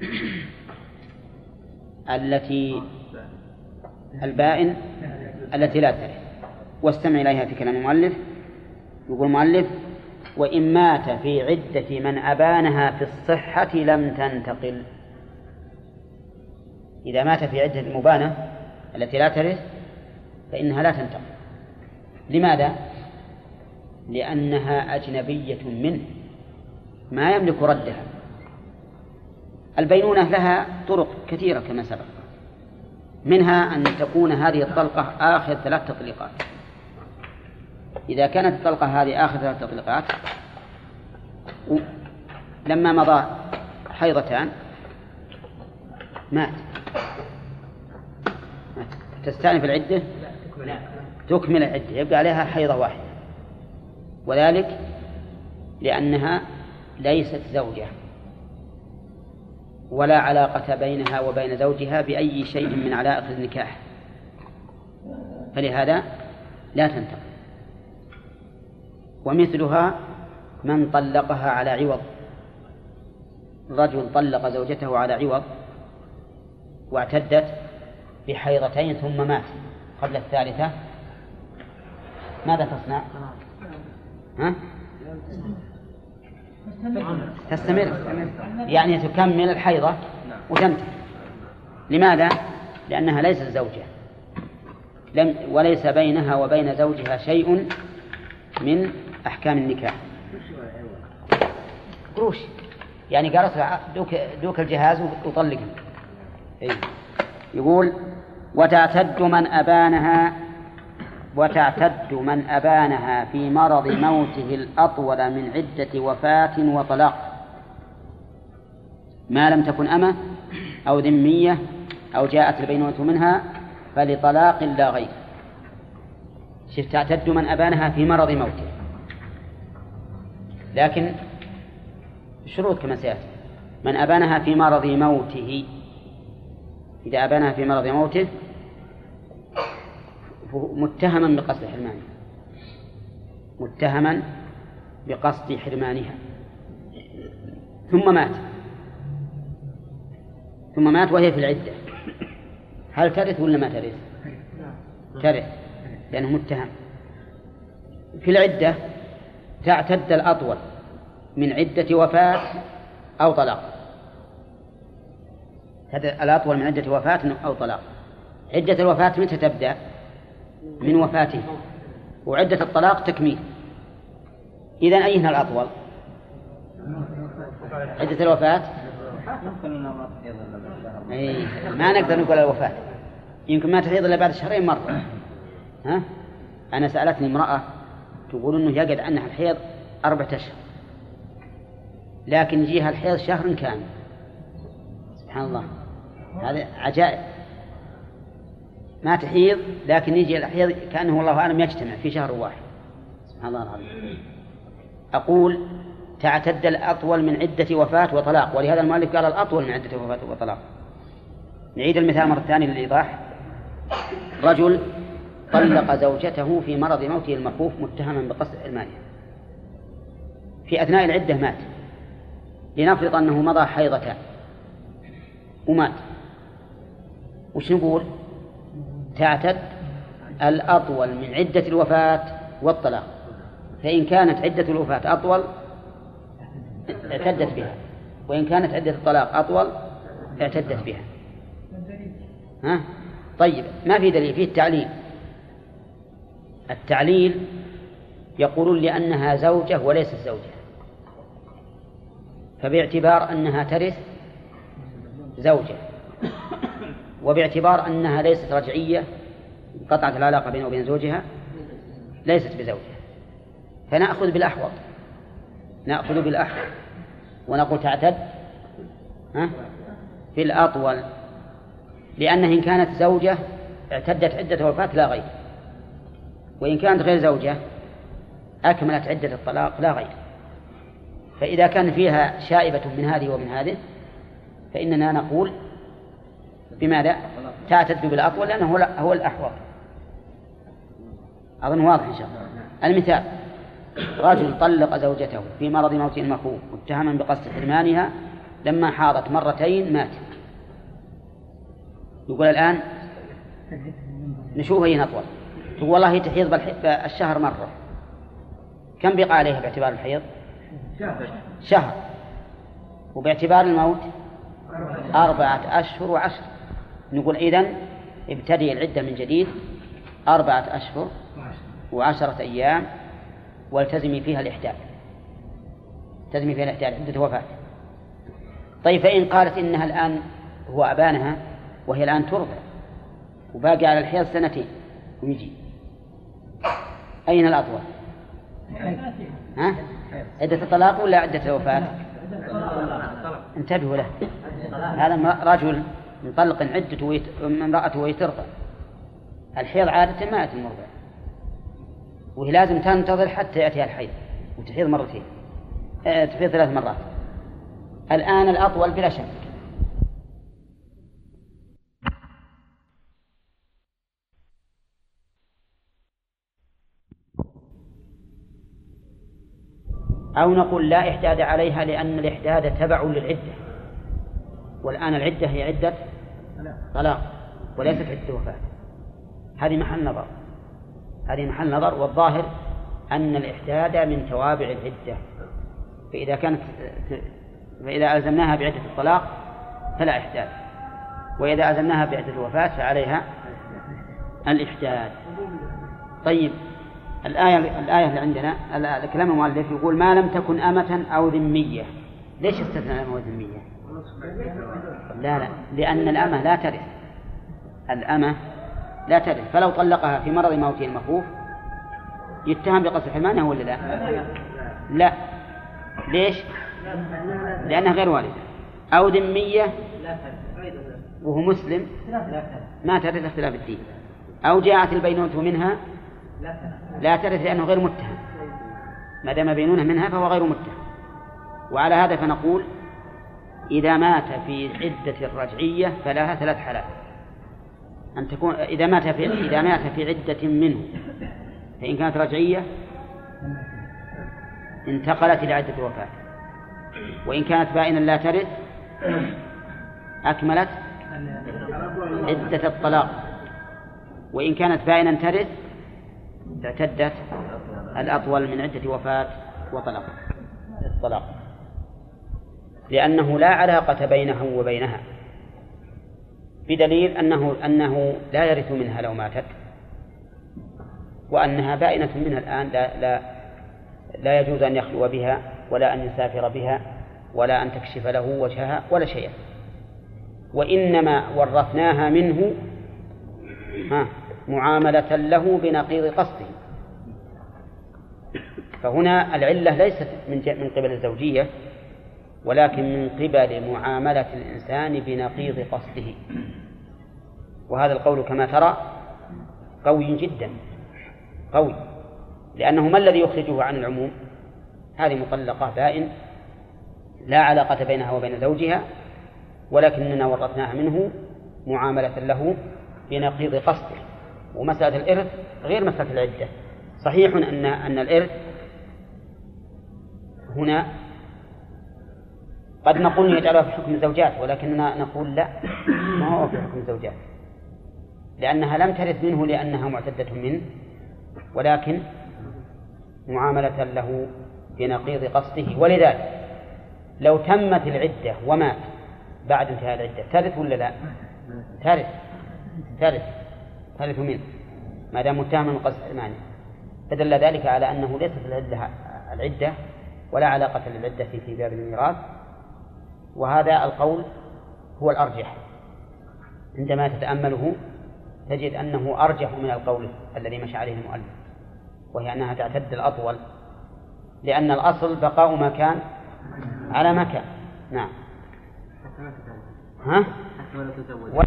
A: التي البائن التي لا ترث. واستمع إليها في كلام المؤلف. يقول المؤلف وإن مات في عدة من أبانها في الصحة لم تنتقل. إذا مات في عدة المبانة التي لا ترث فإنها لا تنتقل. لماذا؟ لأنها أجنبية منه ما يملك ردها. البينونة لها طرق كثيرة كما سبق. منها أن تكون هذه الطلقة آخر ثلاث تطليقات. إذا كانت الطلقة هذه آخر ثلاث تطليقات لما مضى حيضتان مات. تستأنف العدة؟ تكمل العدة يبقى عليها حيضة واحدة. وذلك لأنها ليست زوجة. ولا علاقة بينها وبين زوجها بأي شيء من علائق النكاح. فلهذا لا تنتقل. ومثلها من طلقها على عوض. رجل طلق زوجته على عوض واعتدت بحيضتين ثم مات. قبل الثالثة ماذا تصنع؟ ها؟ تستمر يعني تكمل الحيضة وتنتهي لماذا؟ لأنها ليست زوجة لم وليس بينها وبين زوجها شيء من أحكام النكاح قروش يعني قالت دوك, دوك الجهاز وطلقها إيه. يقول وتعتد من أبانها وتعتد من أبانها في مرض موته الأطول من عدة وفاة وطلاق. ما لم تكن أمة أو ذمية أو جاءت البينونة منها فلطلاق لا غير. شف تعتد من أبانها في مرض موته. لكن شروط كما سيأتي. من أبانها في مرض موته إذا أبانها في مرض موته متهما بقصد حرمانها. متهما بقصد حرمانها. ثم مات. ثم مات وهي في العدة. هل ترث ولا ما ترث؟ ترث لأنه متهم. في العدة تعتد الأطول من عدة وفاة أو طلاق. الأطول من عدة وفاة أو طلاق. عدة الوفاة متى تبدأ؟ من وفاته. وعدة الطلاق تكميل. إذا أيهما الأطول؟ عدة الوفاة؟ أي ما نقدر نقول الوفاة. يمكن ما تحيض إلا بعد شهرين مرة. ها؟ أنا سألتني امرأة تقول إنه يقعد عنها الحيض أربعة أشهر. لكن يجيها الحيض شهر كامل. سبحان الله. هذا عجائب. ما تحيض لكن يجي الحيض كأنه والله أعلم يجتمع في شهر واحد. سبحان الله العظيم. أقول تعتد الأطول من عدة وفاة وطلاق. ولهذا المؤلف قال الأطول من عدة وفاة وطلاق. نعيد المثال مرة ثانية للإيضاح. رجل طلق زوجته في مرض موته المخوف متهما بقصد إرمانها في أثناء العدة مات. لنفرض أنه مضى حيضتان. ومات. وش نقول؟ تعتد الأطول من عدة الوفاة والطلاق. فإن كانت عدة الوفاة أطول اعتدت بها. وإن كانت عدة الطلاق أطول اعتدت بها. ها؟ طيب ما في دليل؟ فيه التعليل. التعليل يقولون لأنها زوجة وليست زوجة. فباعتبار أنها ترث زوجة. وباعتبار أنها ليست رجعية قطعت العلاقة بينه وبين زوجها ليست بزوجها فنأخذ بالأحوط. نأخذ بالأحوط. ونقول تعتد ها في الأطول. لأنها إن كانت زوجة اعتدت عدة وفاة لا غير. وإن كانت غير زوجة أكملت عدة الطلاق لا غير. فإذا كان فيها شائبة من هذه ومن هذه فإننا نقول بماذا؟ تعتد بالأطول لأنه هو الأحوط. أظن واضح إن شاء الله. المثال. رجل طلق زوجته في مرض موت مخوف متهما بقصد حرمانها لما حاضت مرتين مات. يقول الآن نشوف أين أطول. تقول والله تحيض بالشهر مرة. كم بقى عليها باعتبار الحيض؟ شهر. شهر. وباعتبار الموت؟ أربعة أشهر وعشر. نقول إذن ابتدي العدة من جديد. أربعة أشهر وعشرة أيام والتزمي فيها الإحداث. تزمي فيها الاحتيال عدة وفاة. طيب فإن قالت إنها الآن هو أبانها وهي الآن ترضع وباقي على الحيض سنتين ويجي. أين الأطول؟ ها؟ عدة الطلاق ولا عدة الوفاة؟ انتبهوا له. هذا رجل مطلق عدته ويت... امرأته وهي ترضع الحيض عادة ما يأتي المرضع. وهي لازم تنتظر حتى يأتيها الحيض وتحيض مرتين. آه تحيض ثلاث مرات. الآن الأطول بلا شك. أو نقول لا إحداد عليها لأن الإحداد تبع للعدة. والآن العدة هي عدة طلاق وليست عدة وفاة. هذه محل نظر. هذه محل نظر والظاهر أن الإحداد من توابع العدة. فإذا كانت فإذا ألزمناها بعدة الطلاق فلا إحداد. وإذا ألزمناها بعدة الوفاة فعليها الإحداد. طيب الآية الآية اللي عندنا كلام المؤلف يقول ما لم تكن أمة أو ذمية. ليش استثنى الأمة والذمية؟ لا لا لأن الأمة لا ترث. الأمة لا ترث. فلو طلقها في مرض موته المخوف يتهم بقصد حرمانها ولا لا؟ لا. ليش؟ لأنها غير والدة. أو ذمية وهو مسلم ما ترث اختلاف الدين. أو جاءت البينونة منها لا ترث لأنه غير متهم. ما دام بينونة منها فهو غير متهم. وعلى هذا فنقول إذا مات في عدة الرجعية فلها ثلاث حالات. أن تكون إذا مات في إذا مات في عدة منه فإن كانت رجعية انتقلت إلى عدة وفاة. وإن كانت بائنا لا ترث أكملت عدة الطلاق. وإن كانت بائنا ترث اعتدت الأطول من عدة وفاة وطلاق الطلاق لأنه لا علاقة بينه وبينها. بدليل أنه أنه لا يرث منها لو ماتت وأنها بائنة منها الآن لا لا لا يجوز أن يخلو بها ولا أن يسافر بها ولا أن تكشف له وجهها ولا شيئا. وإنما ورثناها منه ها معاملة له بنقيض قصده. فهنا العلة ليست من من قبل الزوجية ولكن من قبل معاملة الإنسان بنقيض قصده. وهذا القول كما ترى قوي جدا قوي. لأنه ما الذي يخرجه عن العموم؟ هذه مطلقة بائن لا علاقة بينها وبين زوجها ولكننا ورثناها منه معاملة له بنقيض قصده. ومسألة الإرث غير مسألة العدة. صحيح أن أن الإرث هنا قد نقول يجعلها في حكم الزوجات ولكننا نقول لا ما هو في حكم الزوجات؟ لأنها لم ترث منه لأنها معتدة منه ولكن معاملة له بنقيض قصده. ولذلك لو تمت العدة ومات بعد انتهاء العدة ترث ولا لا؟ ترث. ترث. ترث منه. ما دام متهما من قصد حرمانه فدل ذلك على أنه ليست العدة العدة ولا علاقة للعدة في باب الميراث. وهذا القول هو الأرجح. عندما تتأمله تجد أنه أرجح من القول الذي مشى عليه المؤلف وهي أنها تعتد الأطول لأن الأصل بقاء مكان على مكان. نعم. ها؟ و...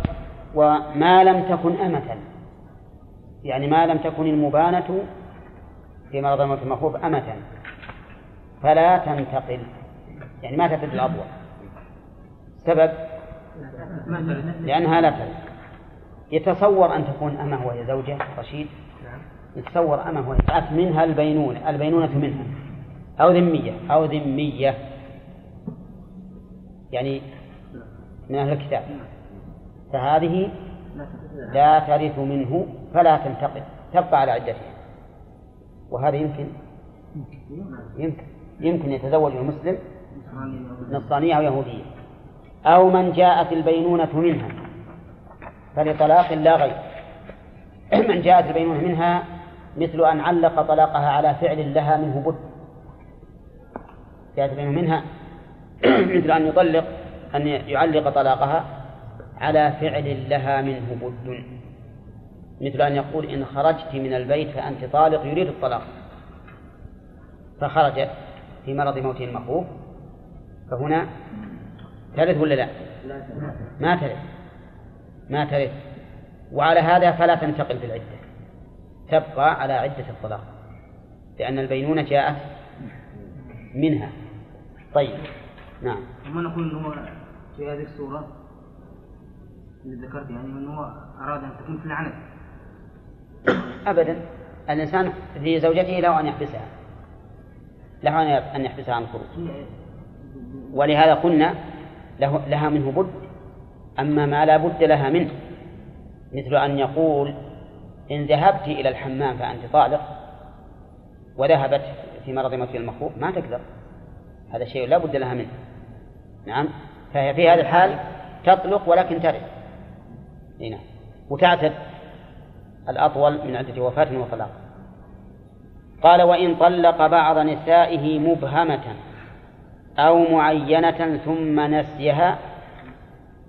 A: وما لم تكن أمة. يعني ما لم تكن المبانة في مرض الموت المخوف أمة. فلا تنتقل. يعني ما تفد الأضواء سبب؟ لأنها لا تلد يتصور أن تكون أمة وهي زوجة رشيد. يتصور أمة وهي منها البينونة. البينونة منها. أو ذمية. أو ذمية. يعني من أهل الكتاب. فهذه لا ترث منه فلا تنتقل تبقى على عدتها. وهذا يمكن. يمكن. يمكن يتزوج المسلم نصرانية أو يهودية. أو من جاءت البينونة منها. فلطلاق لا غير. من جاءت البينونة منها مثل أن علق طلاقها على فعل لها منه بد. جاءت منها مثل أن يطلق أن يعلق طلاقها على فعل لها منه بد. مثل أن يقول إن خرجت من البيت فأنت طالق يريد الطلاق. فخرجت في مرض موته المخوف. فهنا ترث ولا لا؟ ما ترث. ما ترث. وعلى هذا فلا تنتقل في العدة. تبقى على عدة الطلاق. لأن البينونة جاءت منها. طيب. نعم.
D: وما نقول إنه في هذه الصورة اللي ذكرت يعني إنه أراد أن تكون في العنت
A: أبدا. الإنسان في زوجته له أن يحبسها. له أن يحبسها عن الخروج ولهذا قلنا له لها منه بد. أما ما لا بد لها منه مثل أن يقول إن ذهبت إلى الحمام فأنت طالق وذهبت في مرض موت المخوف ما تقدر. هذا شيء لا بد لها منه. نعم. فهي في هذه الحال تطلق ولكن ترد. نعم. وتعتد. الأطول من عدة وفاة وطلاق. قال وإن طلق بعض نسائه مبهمة. أو معينة ثم نسيها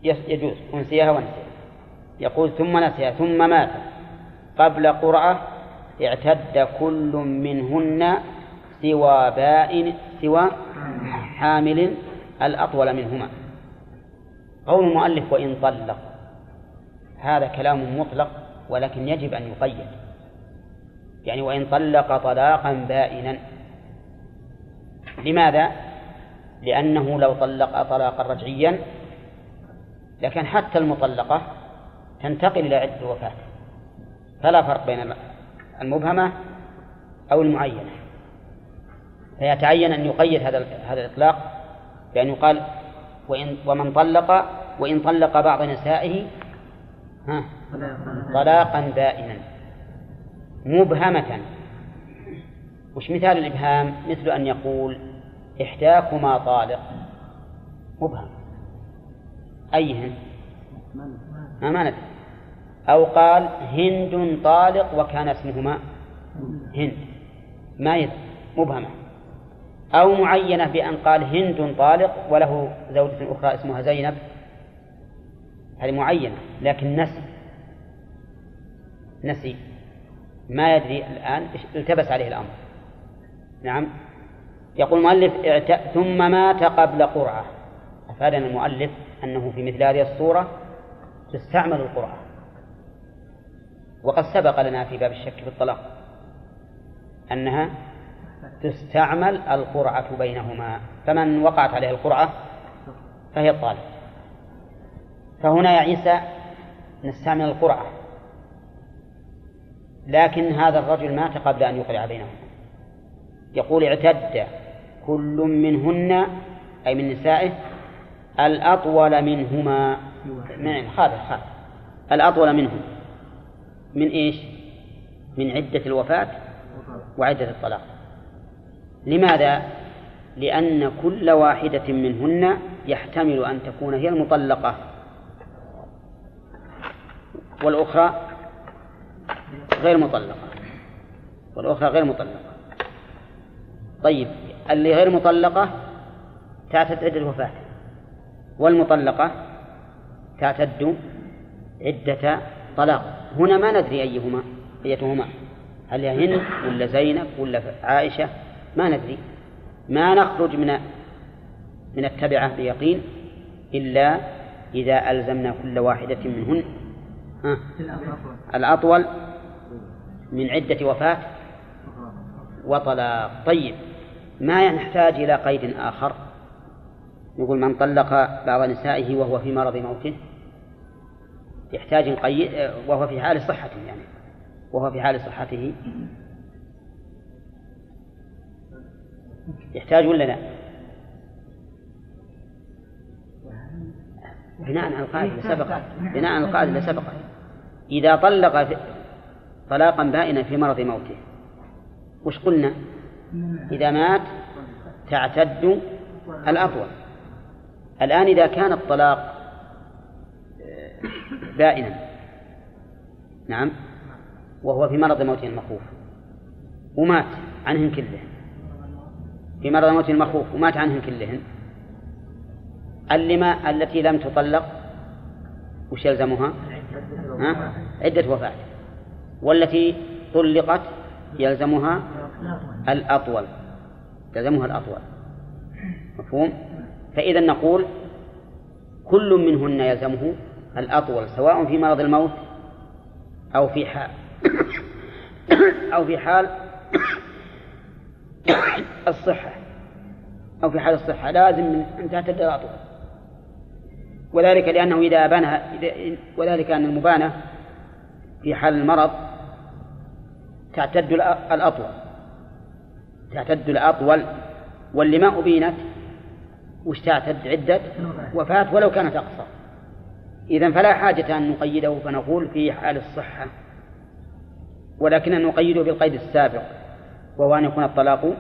A: يجوز أنسيها ونسيها. يقول ثم نسيها ثم مات. قبل قرعة اعتد كل منهن سوى بائن سوى حامل الأطول منهما. قول المؤلف وإن طلق. هذا كلام مطلق ولكن يجب أن يقيد. يعني وإن طلق طلاقا بائنا. لماذا؟ لأنه لو طلق طلاقا رجعيا لكن حتى المطلقة تنتقل إلى عدة الوفاة فلا فرق بين المبهمة أو المعينة. فيتعين أن يقيد هذا هذا الإطلاق بأن يقال وإن ومن طلق وإن طلق بعض نسائه ها طلاقا بائنا مبهمة. وش مثال الإبهام؟ مثل أن يقول إحداكما طالق. مبهم. أيهن؟ ما ما ندري أو قال هند طالق وكان اسمهما هند. ما يدري مبهمة. أو معينة بأن قال هند طالق وله زوجة أخرى اسمها زينب. هذه معينة لكن نسي. نسي. ما يدري الآن التبس عليه الأمر. نعم. يقول المؤلف ثم مات قبل قرعة. أفادنا المؤلف أنه في مثل هذه الصورة تستعمل القرعة. وقد سبق لنا في باب الشك في الطلاق أنها تستعمل القرعة بينهما. فمن وقعت عليه القرعة فهي الطالب. فهنا يا عيسى نستعمل القرعة. لكن هذا الرجل مات قبل أن يقرع بينهما. يقول اعتد. كل منهن أي من نسائه الأطول منهما. من خالد خالد. الأطول منهم. من إيش؟ من عدة الوفاة وعدة الطلاق. لماذا؟ لأن كل واحدة منهن يحتمل أن تكون هي المطلقة. والأخرى غير مطلقة. والأخرى غير مطلقة. طيب. اللي غير مطلقة تعتد عدة الوفاة والمطلقة تعتد عدة طلاق. هنا ما ندري أيهما أيتهما هل هي هند ولا زينب ولا عائشة؟ ما ندري. ما نخرج من من التبعة بيقين إلا إذا ألزمنا كل واحدة منهن ها الأطول من عدة وفاة وطلاق. طيب. ما نحتاج إلى قيد آخر يقول من طلق بعض نسائه وهو في مرض موته يحتاج نقيد وهو في حال صحته يعني وهو في حال صحته يحتاج ولا لا؟ بناء على القاعدة اللي بناء على القاعدة اللي إذا طلق طلاقا بائنا في مرض موته وش قلنا؟ إذا مات تعتد الأطول. الآن إذا كان الطلاق بائنا. نعم. وهو في مرض موته المخوف. ومات عنهن كله في مرض موت المخوف ومات عنهن كلهن. اللما التي لم تطلق وش يلزمها؟ ها؟ عدة وفاة. والتي طلقت يلزمها الأطول. يلزمها الأطول. مفهوم؟ فإذا نقول كل منهن يلزمه الأطول سواء في مرض الموت أو في حال أو في حال الصحة. أو في حال الصحة. لازم أن تعتد الأطول. وذلك لأنه إذا بنى وذلك أن المبانة في حال المرض تعتد الأطول. تعتد الأطول واللي ما أبينت وش تعتد؟ عدة وفاة ولو كانت أقصر إذا فلا حاجة أن نقيده فنقول في حال الصحة. ولكن نقيده بالقيد السابق وهو أن يكون الطلاق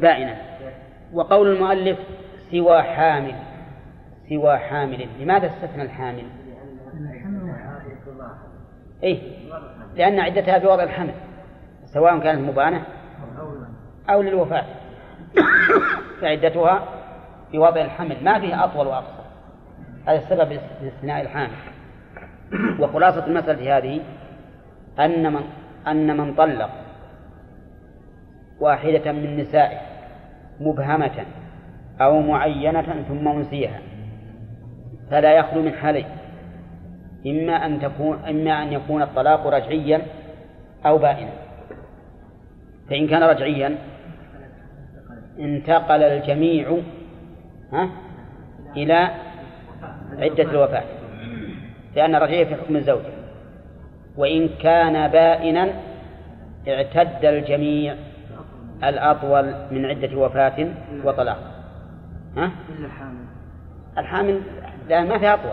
A: بائنا. وقول المؤلف سوى حامل سوى حامل. لماذا استثنى الحامل؟ إيه لأن عدتها بوضع الحمل سواء كانت مبانة أو للوفاة. فعدتها بوضع الحمل. ما فيه أطول وأقصر. هذا السبب لاستثناء الحامل. وخلاصة المسألة هذه أن من أن من طلق واحدة من نسائه مبهمة أو معينة ثم أنسيها فلا يخلو من حالين. إما أن تكون إما أن يكون الطلاق رجعيا أو بائنا. فإن كان رجعيا؟ انتقل الجميع ها إلى عدة الوفاة لأن الرجعية في حكم الزوج. وإن كان بائنا اعتد الجميع الأطول من عدة وفاة وطلاق ها؟
D: الحامل
A: الحامل لا ما في أطول.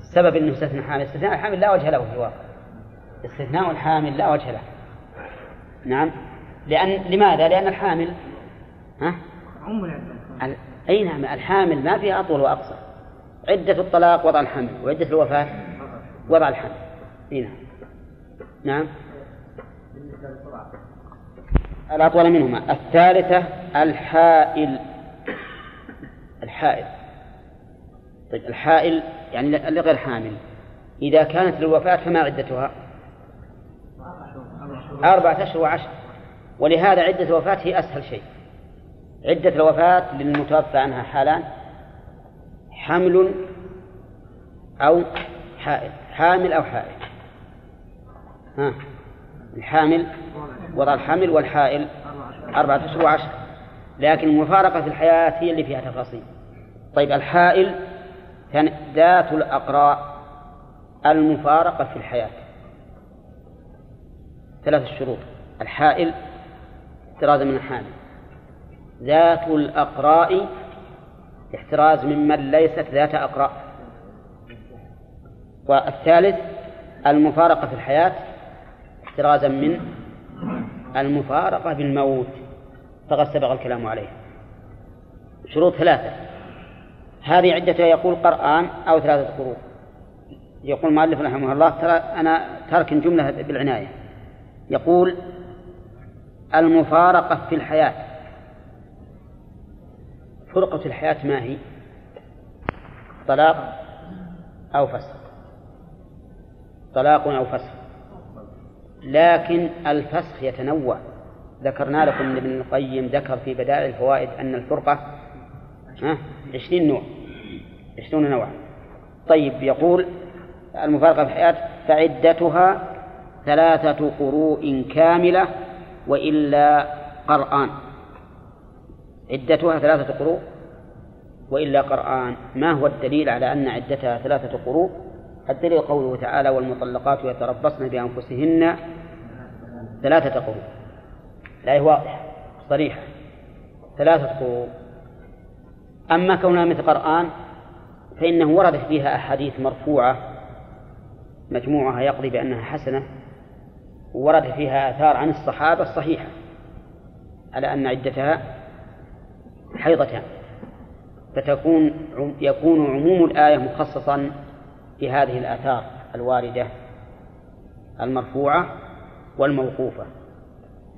A: السبب أنه استثنى حامل استثناء الحامل لا وجه له في الواقع. استثناء الحامل لا وجه له. نعم. لأن لماذا؟ لأن الحامل ها؟
D: عم العدة
A: ال- أي نعم الحامل ما فيها أطول وأقصر عدة الطلاق وضع الحمل وعدة الوفاة وضع الحمل. أي نعم. نعم. الأطول منهما. الثالثة الحائل. الحائل. طيب الحائل يعني اللي غير حامل. إذا كانت للوفاة فما عدتها؟ أربعة أشهر وعشر. ولهذا عدة الوفاة هي أسهل شيء. عدة الوفاة للمتوفى عنها حالان حمل أو حائل. حامل أو حائل. ها؟ الحامل وضع الحمل والحائل أربعة أشهر وعشر لكن المفارقة في الحياة هي اللي فيها تفاصيل. طيب الحائل ذات الأقراء المفارقة في الحياة. ثلاث شروط الحائل احترازا من الحامل ذات الأقراء احتراز ممن ليست ذات أقراء. والثالث المفارقة في الحياة احترازا من المفارقة بالموت فقد سبق الكلام عليه. شروط ثلاثة. هذه عدتها يقول قرآن أو ثلاثة قروء يقول المؤلف رحمه الله ترى أنا ترك جملة بالعناية. يقول المفارقة في الحياة. فرقة الحياة ما هي؟ طلاق أو فسخ طلاق أو فسخ لكن الفسخ يتنوع. ذكرنا لكم ان ابن القيم ذكر في بدائع الفوائد أن الفرقة عشرين نوع. عشرون نوعا طيب يقول المفارقة في الحياة فعدتها ثلاثة قروء كاملة وإلا قرآن. عدتها ثلاثة قروء وإلا قرآن. ما هو الدليل على أن عدتها ثلاثة قروء؟ الدليل قوله تعالى والمطلقات يتربصن بأنفسهن ثلاثة قروء. الآية واضحة صريحة. ثلاثة قروء. أما كونها مثل قرآن فإنه وردت فيها أحاديث مرفوعة مجموعها يقضي بأنها حسنة وورد فيها آثار عن الصحابة الصحيحة على أن عدتها حيضتان فتكون يكون عموم الآية مخصصا بهذه الآثار الواردة المرفوعة والموقوفة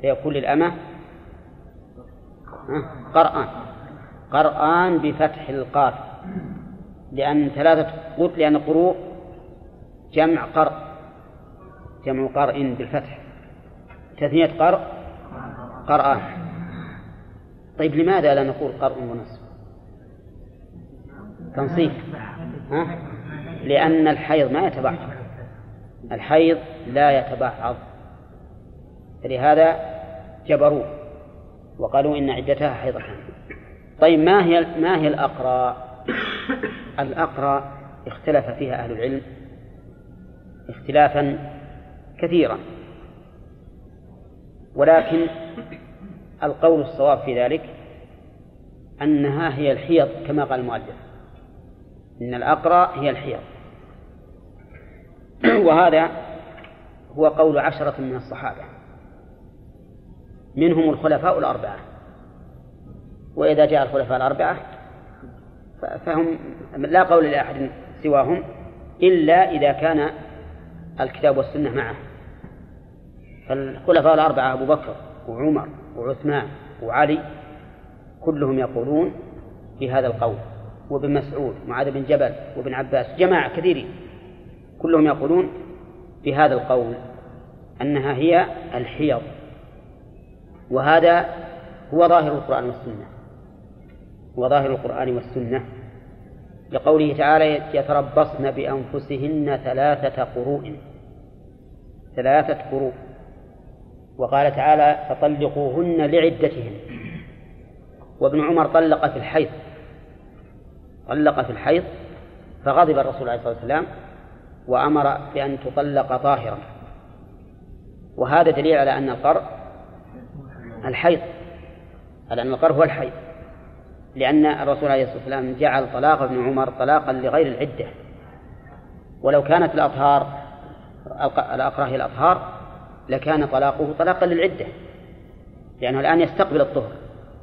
A: فيكون للأمة؟ قرآن قرآن بفتح القاف لأن ثلاثة قوت لأن قروء جمع قرء جمع قرء بالفتح. تثنية قرء قرآن طيب لماذا لا نقول قرء ونصف؟ تنصيف. ها؟ لأن الحيض ما يتبعض. الحيض لا يتبعض. فلهذا جبروه وقالوا إن عدتها حيضتان. طيب ما هي ما هي الأقرى؟ الأقرى اختلف فيها أهل العلم اختلافا كثيرا ولكن القول الصواب في ذلك أنها هي الحيض كما قال المؤلف. إن الأقرى هي الحيض. وهذا هو قول عشرة من الصحابة. منهم الخلفاء الأربعة. وإذا جاء الخلفاء الأربعة فهم لا قول لأحد سواهم إلا إذا كان الكتاب والسنة معه. فالخلفاء الأربعة أبو بكر وعمر وعثمان وعلي كلهم يقولون بهذا القول. وابن مسعود معاذ بن جبل وابن عباس جماعة كثيرين كلهم يقولون بهذا القول أنها هي الحيض. وهذا هو ظاهر القرآن والسنة. هو ظاهر القرآن والسنة. لقوله تعالى يتربصن بأنفسهن ثلاثة قروء. ثلاثة قروء. وقال تعالى فطلقوهن لعدتهن. وابن عمر طلق في الحيض. طلق في الحيض فغضب الرسول عليه الصلاة والسلام وأمر بأن تطلق طاهرا. وهذا دليل على أن القرء الحيض على أن القرء هو الحيض. لأن الرسول عليه الصلاة والسلام جعل طلاق ابن عمر طلاقا لغير العدة. ولو كانت الأطهار الأقرى هي الأطهار لكان طلاقه طلاقا للعدة لأنه الآن يستقبل الطهر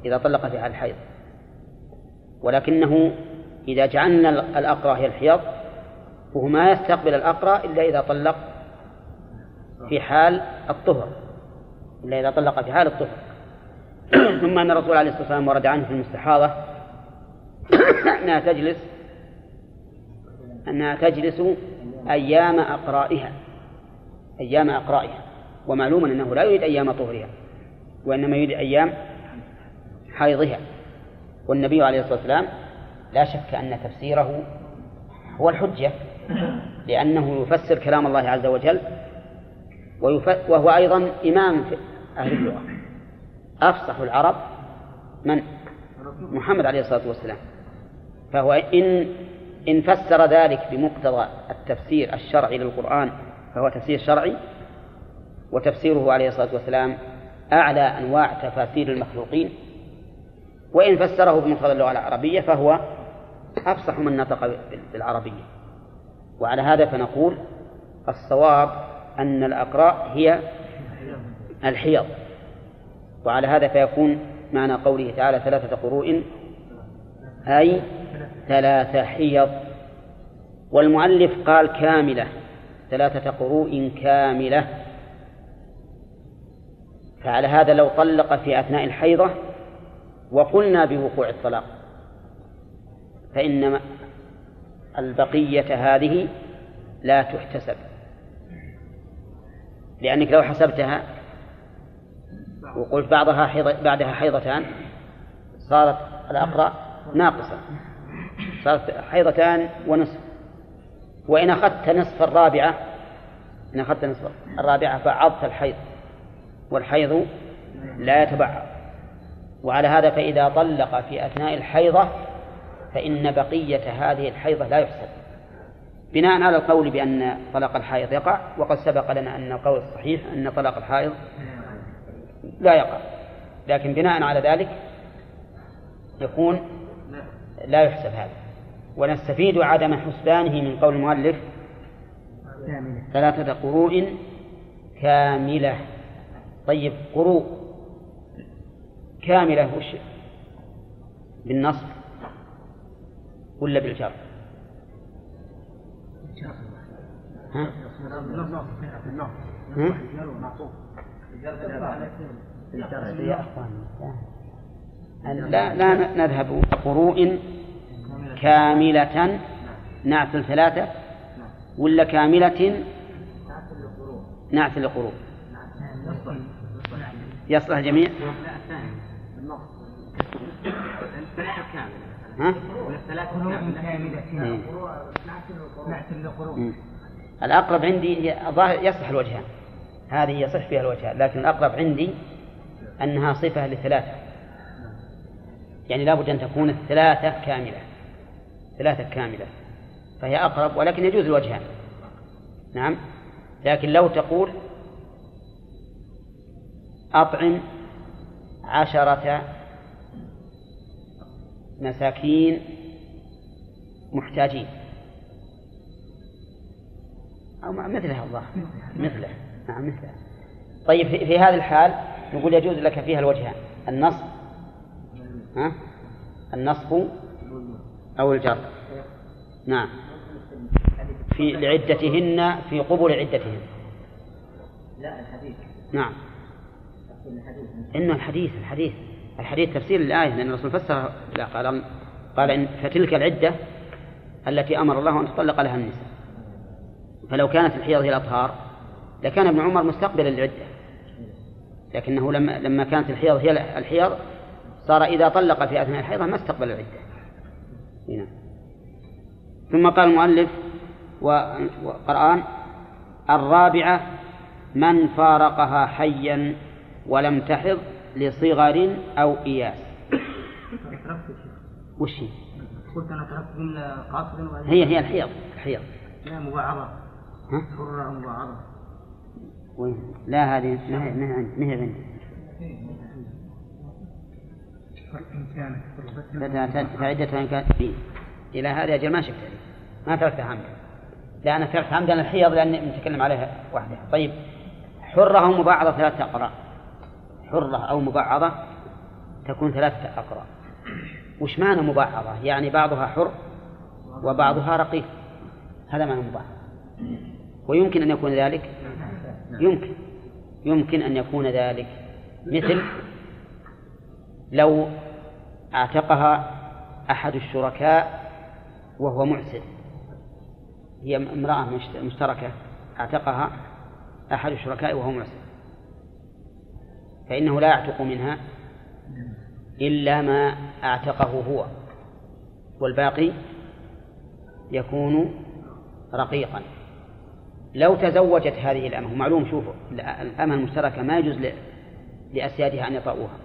A: إذا طلق في حال الحيض. ولكنه إذا جعلنا الأقرى هي الحيض فهو ما يستقبل الأقرى إلا إذا طلق في حال الطهر إلا إذا طلق في حال الطهر. ثم أن الرسول عليه الصلاة والسلام ورد عنه في المستحاضة أنها تجلس أنها تجلس أيام أقرائها أيام أقرائها. ومعلوم أنه لا يريد أيام طهرها وإنما يريد أيام حيضها. والنبي عليه الصلاة والسلام لا شك أن تفسيره هو الحجة لأنه يفسر كلام الله عز وجل وهو أيضا إمام في أهل اللغة. أفصح العرب من؟ محمد عليه الصلاة والسلام. فهو إن إن فسر ذلك بمقتضى التفسير الشرعي للقرآن فهو تفسير شرعي وتفسيره عليه الصلاة والسلام أعلى أنواع تفاسير المخلوقين. وإن فسره بمقتضى اللغة العربية فهو أفصح من نطق بالعربية. وعلى هذا فنقول الصواب أن الأقراء هي الحيض. وعلى هذا فيكون معنى قوله تعالى ثلاثة قروء أي ثلاثة حيض. والمؤلف قال كاملة ثلاثة قروء كاملة. فعلى هذا لو طلق في أثناء الحيضة وقلنا بوقوع الطلاق. فإن البقية هذه لا تحتسب. لأنك لو حسبتها وقلت بعضها حيض بعدها حيضتان صارت الأقرأ ناقصة. صارت حيضتان ونصف. وإن أخذت نصف الرابعة إن أخذت نصف الرابعة بعضت الحيض. والحيض لا يتبعض. وعلى هذا فإذا طلق في أثناء الحيضة فإن بقية هذه الحيضة لا يحسب بناء على القول بأن طلاق الحائض يقع وقد سبق لنا أن القول الصحيح أن طلاق الحائض لا يقع. لكن بناء على ذلك يكون لا يحسب هذا. ونستفيد عدم حسبانه من قول المؤلف ثلاثة قروء كاملة. طيب قروء كاملة وش؟ بالنصب ولا بالجر؟ ها؟ لا لا نذهب. قروء كاملة نعت ثلاثة ولا كاملة؟ نعت القروء. يصلح الجميع
B: لا الثاني كاملة
A: ها؟ إيه. الأقرب عندي هي الظاهر يصح الوجهان هذه يصح فيها الوجهان لكن الأقرب عندي أنها صفة لثلاثة يعني لابد أن تكون الثلاثة كاملة ثلاثة كاملة فهي أقرب ولكن يجوز الوجهان نعم لكن لو تقول أطعم عشرة مساكين محتاجين. أو مثلها الظاهر مثله. نعم مثله. طيب في, في هذه الحال نقول يجوز لك فيها الوجهان. النصب ها؟ النصب أو الجر. نعم. في لعدتهن في قبول عدتهن.
D: لا الحديث.
A: نعم. إنه الحديث الحديث الحديث تفسير الآية لأن الرسول فسر لا قال قال إن فتلك العدة التي أمر الله أن تطلق لها النساء. فلو كانت الحيض هي الأطهار لكان ابن عمر مستقبل العدة لكنه لما لما كانت الحيض هي الحيض صار إذا طلق في أثناء الحيضة ما استقبل العدة. هنا. ثم قال المؤلف وقرآن الرابعة من فارقها حيا. ولم تحض لصغر أو إياس. وش هي؟
D: قلت أنا تركت جمله قاصدا
A: هي هي الحيض الحيض.
D: لا مبعضه
A: ها؟
D: حرة مبعضه
A: وين؟ لا هذه ما هي ما هي عندي ما هي عندي. فعدة إن كانت في إلى هذا أجل ما شفت. هذه. ما تركتها عمدا لا أنا تركت عمدا الحيض لأني متكلم عليها وحدها. طيب حرة مبعضة ثلاثة أقراء حرة أو مبعضة تكون ثلاثة أقراء وش معنى مبعضة؟ يعني بعضها حر وبعضها رقيق. هذا معنى مبعضة. ويمكن أن يكون ذلك؟ يمكن. يمكن أن يكون ذلك. مثل لو أعتقها أحد الشركاء وهو معسر. هي امرأة مشت- مشتركة. أعتقها أحد الشركاء وهو معسر. فإنه لا يعتق منها إلا ما أعتقه هو والباقي يكون رقيقا. لو تزوجت هذه الأمة ومعلوم شوفوا الأمة المشتركة ما يجوز لأسيادها أن يطأوها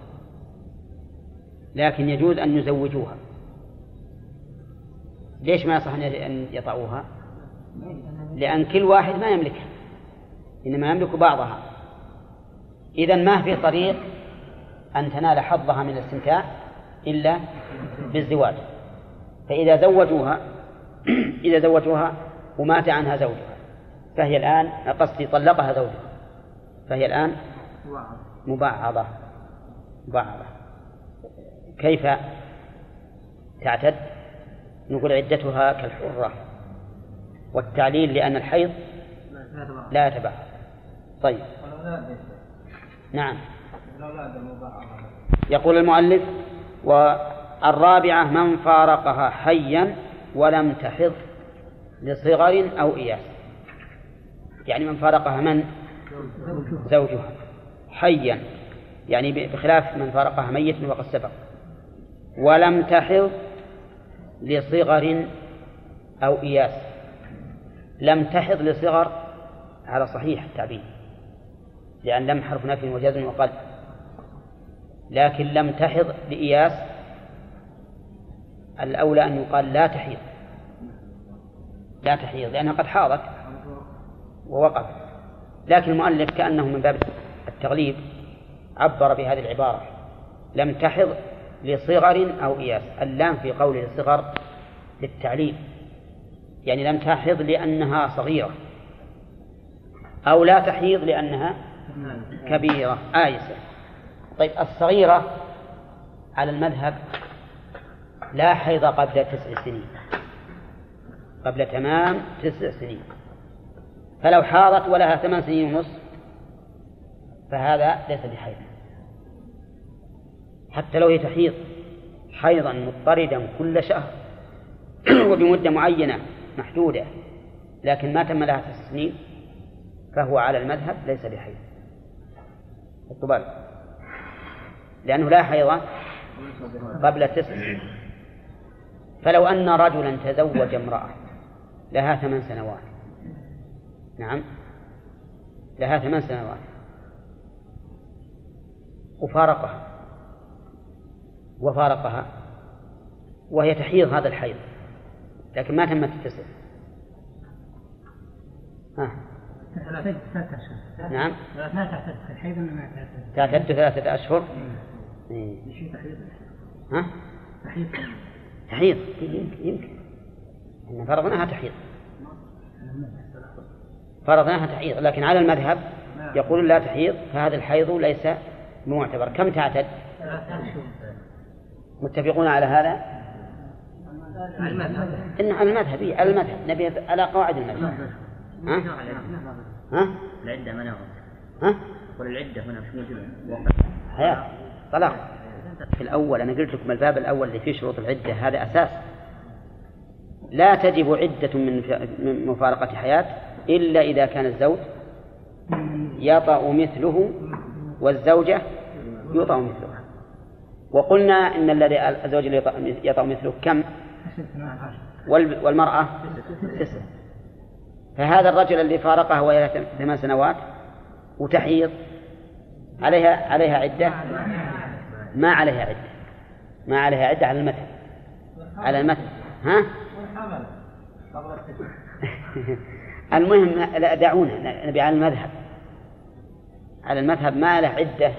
A: لكن يجوز أن يزوجوها. ليش ما يصح أن يطأوها لأن كل واحد ما يملكها إنما يملك بعضها. إذا ما في طريق أن تنال حظها من الاستمتاع إلا بالزواج. فإذا زوجوها إذا زوجوها ومات عنها زوجها فهي الآن قصدي طلقها زوجها فهي الآن مبعضة. مبعضة. كيف تعتد؟ نقول عدتها كالحرة. والتعليل لأن الحيض
D: لا
A: يتبعض طيب. نعم. يقول المؤلف والرابعة من فارقها حيا ولم تحض لصغر أو إياس. يعني من فارقها من؟ زوجها. حيا. يعني بخلاف من فارقها ميت وقد سبق ولم تحض لصغر أو إياس. لم تحض لصغر؟ على صحيح التعبير. لأن لم حرف نفي وجزم وقلب لكن لم تحض لإياس الأولى أن يقال لا تحيض. لا تحيض لأنها قد حاضت ووقفت. لكن المؤلف كأنه من باب التغليب عبر بهذه العبارة. لم تحض لصغر أو إياس. اللام في قوله الصغر للتعليل. يعني لم تحض لأنها صغيرة. أو لا تحيض لأنها كبيرة. آيسة طيب الصغيرة على المذهب لا حيض قبل تسع سنين. قبل تمام تسع سنين. فلو حاضت ولها ثمان سنين ونصف فهذا ليس بحيض. حتى لو هي تحيض حيضا مضطردا كل شهر وبمدة معينة محدودة لكن ما تم لها تسع سنين فهو على المذهب ليس بحيض. الطبال. لأنه لا حيض قبل تسع. سنين فلو أن رجلا تزوج امرأة لها ثمان سنوات. نعم. لها ثمان سنوات. وفارقها. وفارقها. وهي تحيض هذا الحيض. لكن ما تمت التسع. ها.
C: ثلاثة أشهر.
A: نعم.
C: ما تعتد الحيض ما تعتد؟
A: تعتد ثلاثة أشهر؟ إيه.
C: تحيض
A: ها؟
C: تحيض.
A: تحيض. يمكن يمكن. إن فرضناها تحيض. فرضناها تحيض. لكن على المذهب يقول لا تحيض فهذا الحيض ليس معتبر. كم تعتد؟ متفقون على هذا؟
B: على المذهب.
A: على المذهب إيه، على المذهب. نبي على قواعد المذهب. ها؟ ها؟
E: العدة ما
A: ها؟
E: ولا العدة هنا مش موجودة.
A: حياة. طلاق. في الأول أنا قلت لكم الباب الأول اللي فيه شروط العدة هذا أساس. لا تجب عدة من من مفارقة حياة إلا إذا كان الزوج يطأ مثله والزوجة يطأ مثلها وقلنا إن الذي الزوج يطأ- مثله كم؟ وال- والمرأة؟ تسع فهذا الرجل اللي فارقها وهي ثمان سنوات وتحيض عليها عليها عدة؟ ما عليها عدة. ما عليها عدة على المذهب على المذهب ها؟ المهم لا دعونا نبي على المذهب. على المذهب ما له عدة.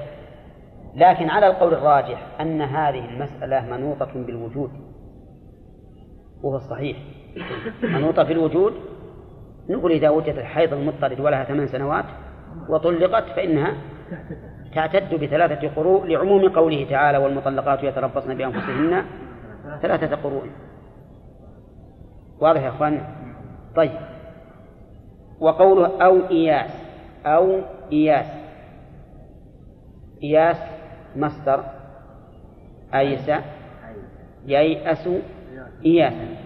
A: لكن على القول الراجح أن هذه المسألة منوطة بالوجود. وهو الصحيح. منوطة في الوجود نقول إذا وجد الحيض المضطرد ولها ثمان سنوات وطلقت فإنها تعتد بثلاثة قروء لعموم قوله تعالى والمطلقات يتربصن بأنفسهن ثلاثة قروء واضح يا أخوان طيب. وقوله أو إياس أو إياس. إياس مصدر. أيس. ييأس. إياسا.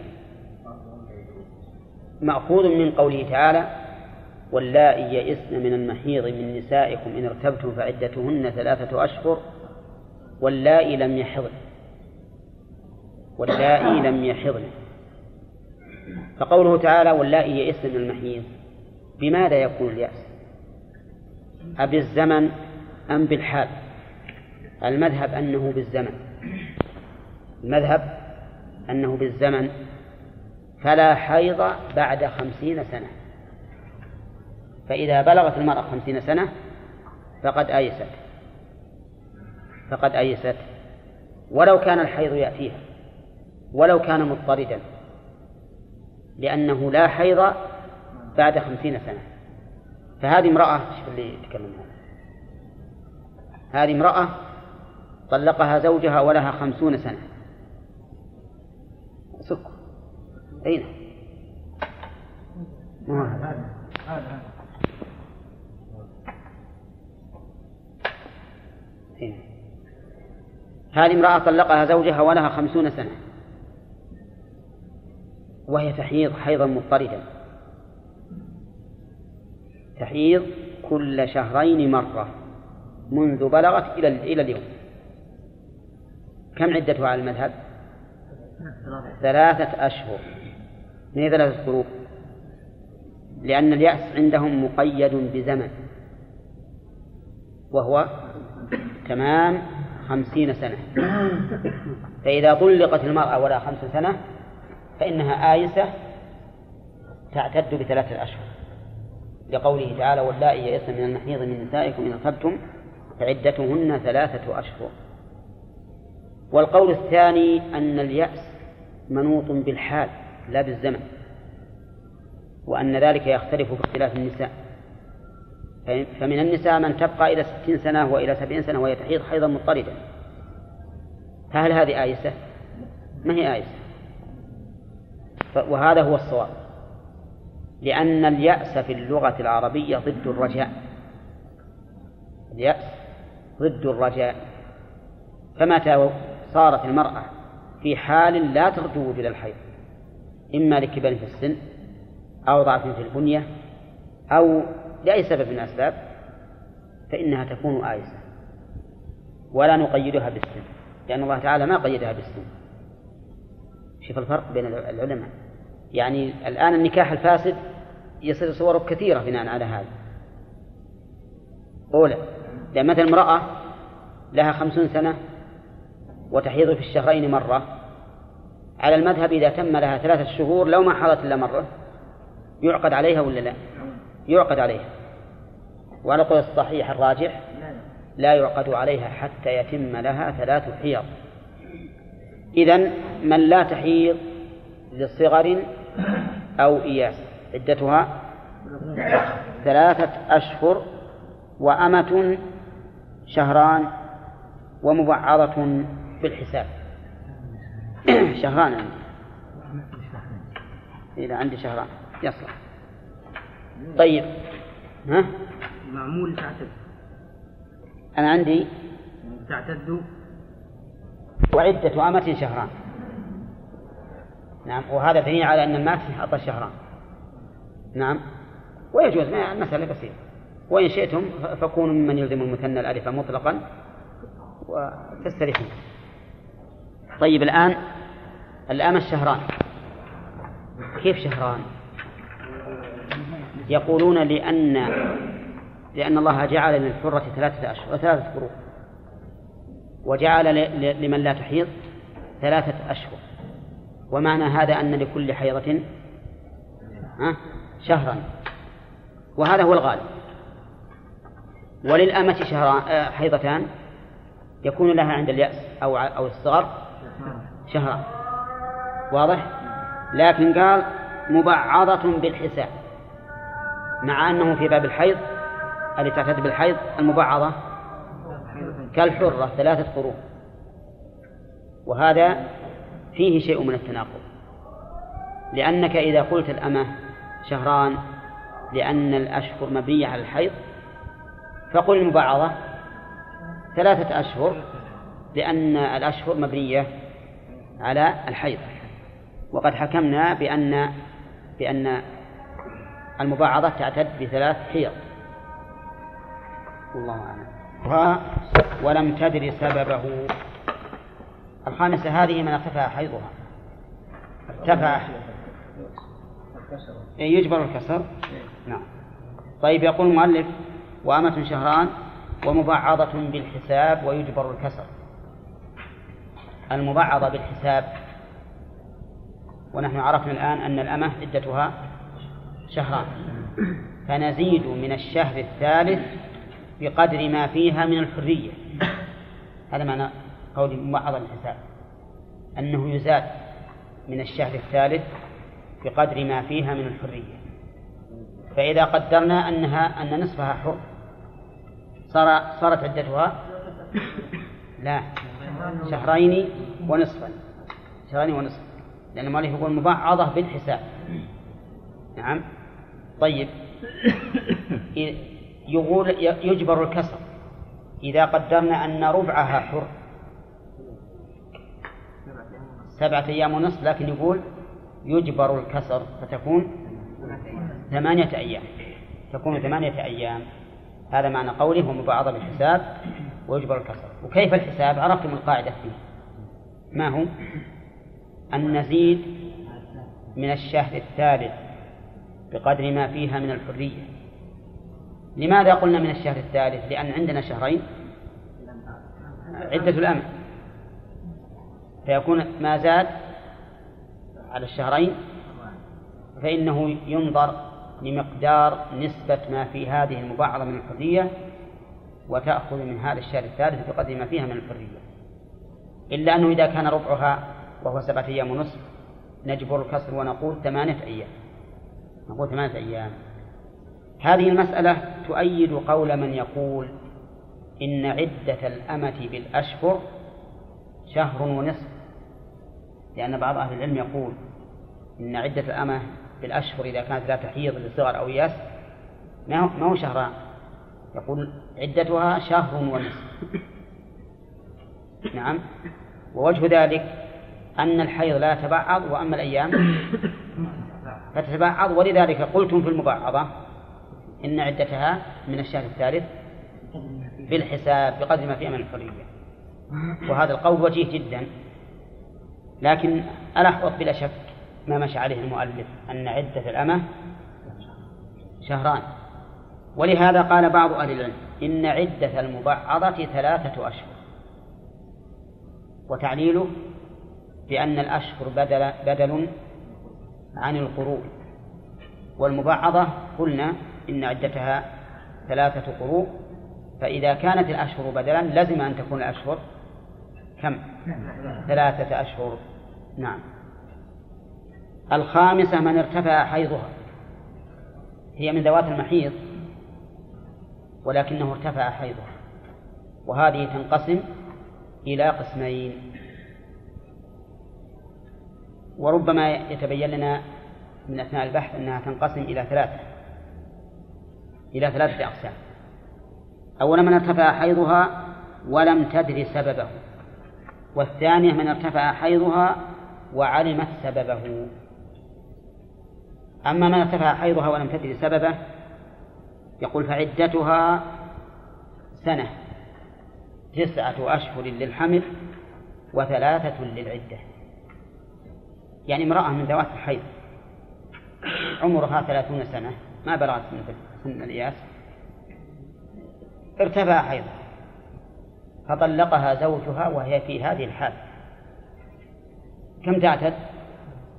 A: مأخوذ من قوله تعالى واللائي يئسن من المحيض من نسائكم إن ارتبتم فعدتهن ثلاثة أشهر واللائي لم يحضن. واللائي لم يحضن. فقوله تعالى واللائي يئسن من المحيض بماذا يكون اليأس؟ أبالزمن أم بالحال؟ المذهب أنه بالزمن. المذهب أنه بالزمن فلا حيض بعد خمسين سنة. فإذا بلغت المرأة خمسين سنة فقد أيست. فقد أيست. ولو كان الحيض يأتيها. ولو كان مضطردا. لأنه لا حيض بعد خمسين سنة. فهذه امرأة إيش اللي يتكلم هذه امرأة طلقها زوجها ولها خمسون سنة. سكر. أين؟ هذا؟ هذه امرأة طلقها زوجها ولها خمسون سنة. وهي تحيض حيضا مضطردا. تحيض كل شهرين مرة منذ بلغت إلى إلى اليوم. كم عدتها على المذهب؟ ثلاثة أشهر. من ثلاثة قروء؟ لأن اليأس عندهم مقيد بزمن وهو تمام خمسين سنة. فإذا طلقت المرأة ولا خمس سنة فإنها آيسة تعتد بثلاثة أشهر. لقوله تعالى واللائي يئسن من المحيض من نسائكم إن ارتبتم فعدتهن ثلاثة أشهر. والقول الثاني أن اليأس منوط بالحال. لا بالزمن وأن ذلك يختلف باختلاف النساء. فمن النساء من تبقى إلى ستين سنة وإلى سبعين سنة وهي تحيض حيضا مضطردا فهل هذه آيسة؟ ما هي آيسة وهذا هو الصواب. لأن اليأس في اللغة العربية ضد الرجاء. اليأس ضد الرجاء. فمتى صارت المرأة في حال لا ترجو وجود الحيض؟ إما لكبر في السن أو ضعف في البنية أو لأي سبب من الأسباب فإنها تكون آيسة ولا نقيدها بالسن لأن الله تعالى ما قيدها بالسن. شوف الفرق بين العلماء. يعني الآن النكاح الفاسد يصير صوره كثيرة بناء على هذا. أولى لأن مثل امرأة لها خمسون سنة وتحيض في الشهرين مرة على المذهب إذا تم لها ثلاثة شهور لو ما حضت إلا مرة. يعقد عليها ولا لا؟ يعقد عليها. وعلى قول الصحيح الراجح لا يعقد عليها حتى يتم لها ثلاث حيض. إذن من لا تحيض لصغر أو إياس عدتها ثلاثة أشهر وأمة شهران ومبعضة بالحساب. شهران عندي. إذا عندي شهران. يصلح طيب. ها؟
D: معمول تعتد.
A: أنا عندي
D: تعتد.
A: وعدة أمة شهران. نعم وهذا دليل على أن المات أعطى شهران. نعم. ويجوز المسألة بسيطة. وإن شئتم فكونوا ممن يلزم المثنى الألف مطلقا وتستريحون. طيب الآن الآن الشهران. كيف شهران؟ يقولون لأن لأن الله جعل للحرة ثلاثة أشهر وثلاثة قروء وجعل لمن لا تحيض ثلاثة أشهر. ومعنى هذا أن لكل حيضة شهرا وهذا هو الغالب. وللأمة شهران آه، حيضتان يكون لها عند اليأس أو أو الصغر شهران واضح؟ لكن قال مبعضة بالحساب مع أنه في باب الحيض التي تعتد بالحيض المبعضة كالحرة ثلاثة قرون. وهذا فيه شيء من التناقض. لأنك إذا قلت الأمة شهران لأن الأشهر مبنية على الحيض فقل المبعضة ثلاثة أشهر لأن الأشهر مبنية على الحيض. وقد حكمنا بأن بأن المبعضة تعتد بثلاث حيض. والله أعلم. و ولم تدر سببه. الخامسة هذه من ارتفع حيضها. ارتفع. يجبر الكسر. نعم. طيب يقول المؤلف وأمة شهران ومبعضة بالحساب ويجبر الكسر. المبعضة بالحساب. ونحن عرفنا الآن أن الأمة عدتها شهران. فنزيد من الشهر الثالث بقدر ما فيها من الحرية. هذا معنى قول مبعضة بالحساب. أنه يزاد من الشهر الثالث بقدر ما فيها من الحرية. فإذا قدرنا أنها أن نصفها حر صار صارت عدتها؟ لا. شهرين ونصفا. شهرين ونصف. لأن المؤلف يقول مبعضة بالحساب. نعم. طيب. يقول يجبر الكسر. إذا قدرنا أن ربعها حر. سبعة أيام ونصف لكن يقول يجبر الكسر فتكون ثمانية أيام. تكون ثمانية أيام. هذا معنى قوله ومبعضة بالحساب. ويجبر الكسر وكيف الحساب؟ عرفتم القاعدة فيه. ما هو؟ أن نزيد من الشهر الثالث بقدر ما فيها من الحرية. لماذا قلنا من الشهر الثالث؟ لأن عندنا شهرين. عدة الأمن فيكون ما زاد على الشهرين فإنه ينظر لمقدار نسبة ما في هذه المبعضة من الحرية وتأخذ من هذا الشهر الثالث بقدر ما فيها من الحرية. إلا أنه إذا كان ربعها وهو سبعة أيام ونصف نجبر الكسر ونقول ثمانية أيام. نقول ثمانية أيام. هذه المسألة تؤيد قول من يقول إن عدة الأمة بالأشهر شهر ونصف. لأن بعض أهل العلم يقول إن عدة الأمة بالأشهر إذا كانت لا تحيض لصغر أو يأس ما هو شهران؟ يقول عدتها شهر ونصف. نعم. ووجه ذلك أن الحيض لا يتبعض وأما الأيام فتتبعض. ولذلك قلتم في المبعضة إن عدتها من الشهر الثالث بالحساب بقدر ما فيها من الحرية. وهذا القول وجيه جدا. لكن الأحوط بلا شك ما مشى عليه المؤلف أن عدة الأمة شهران. ولهذا قال بعض أهل العلم إن عدة المبعضة ثلاثة أشهر. وتعليله بأن الأشهر بدل بدل عن القروء والمبعضة قلنا إن عدتها ثلاثة قروء فإذا كانت الأشهر بدلا لزم أن تكون الأشهر كم؟ ثلاثة أشهر. نعم. الخامسة من ارتفع حيضها هي من ذوات المحيض. ولكنه ارتفع حيضها وهذه تنقسم إلى قسمين. وربما يتبين لنا من أثناء البحث أنها تنقسم إلى ثلاثة. إلى ثلاثة أقسام. أولا من ارتفع حيضها ولم تدري سببه. والثانية من ارتفع حيضها وعلمت سببه. أما من ارتفع حيضها ولم تدري سببه يقول فعدتها سنة تسعة أشهر للحمل وثلاثة للعدة. يعني امرأة من ذوات الحيض. عمرها ثلاثون سنة. ما بلغت سن الإياس ارتفع حيضها. فطلقها زوجها وهي في هذه الحال كم تعتد؟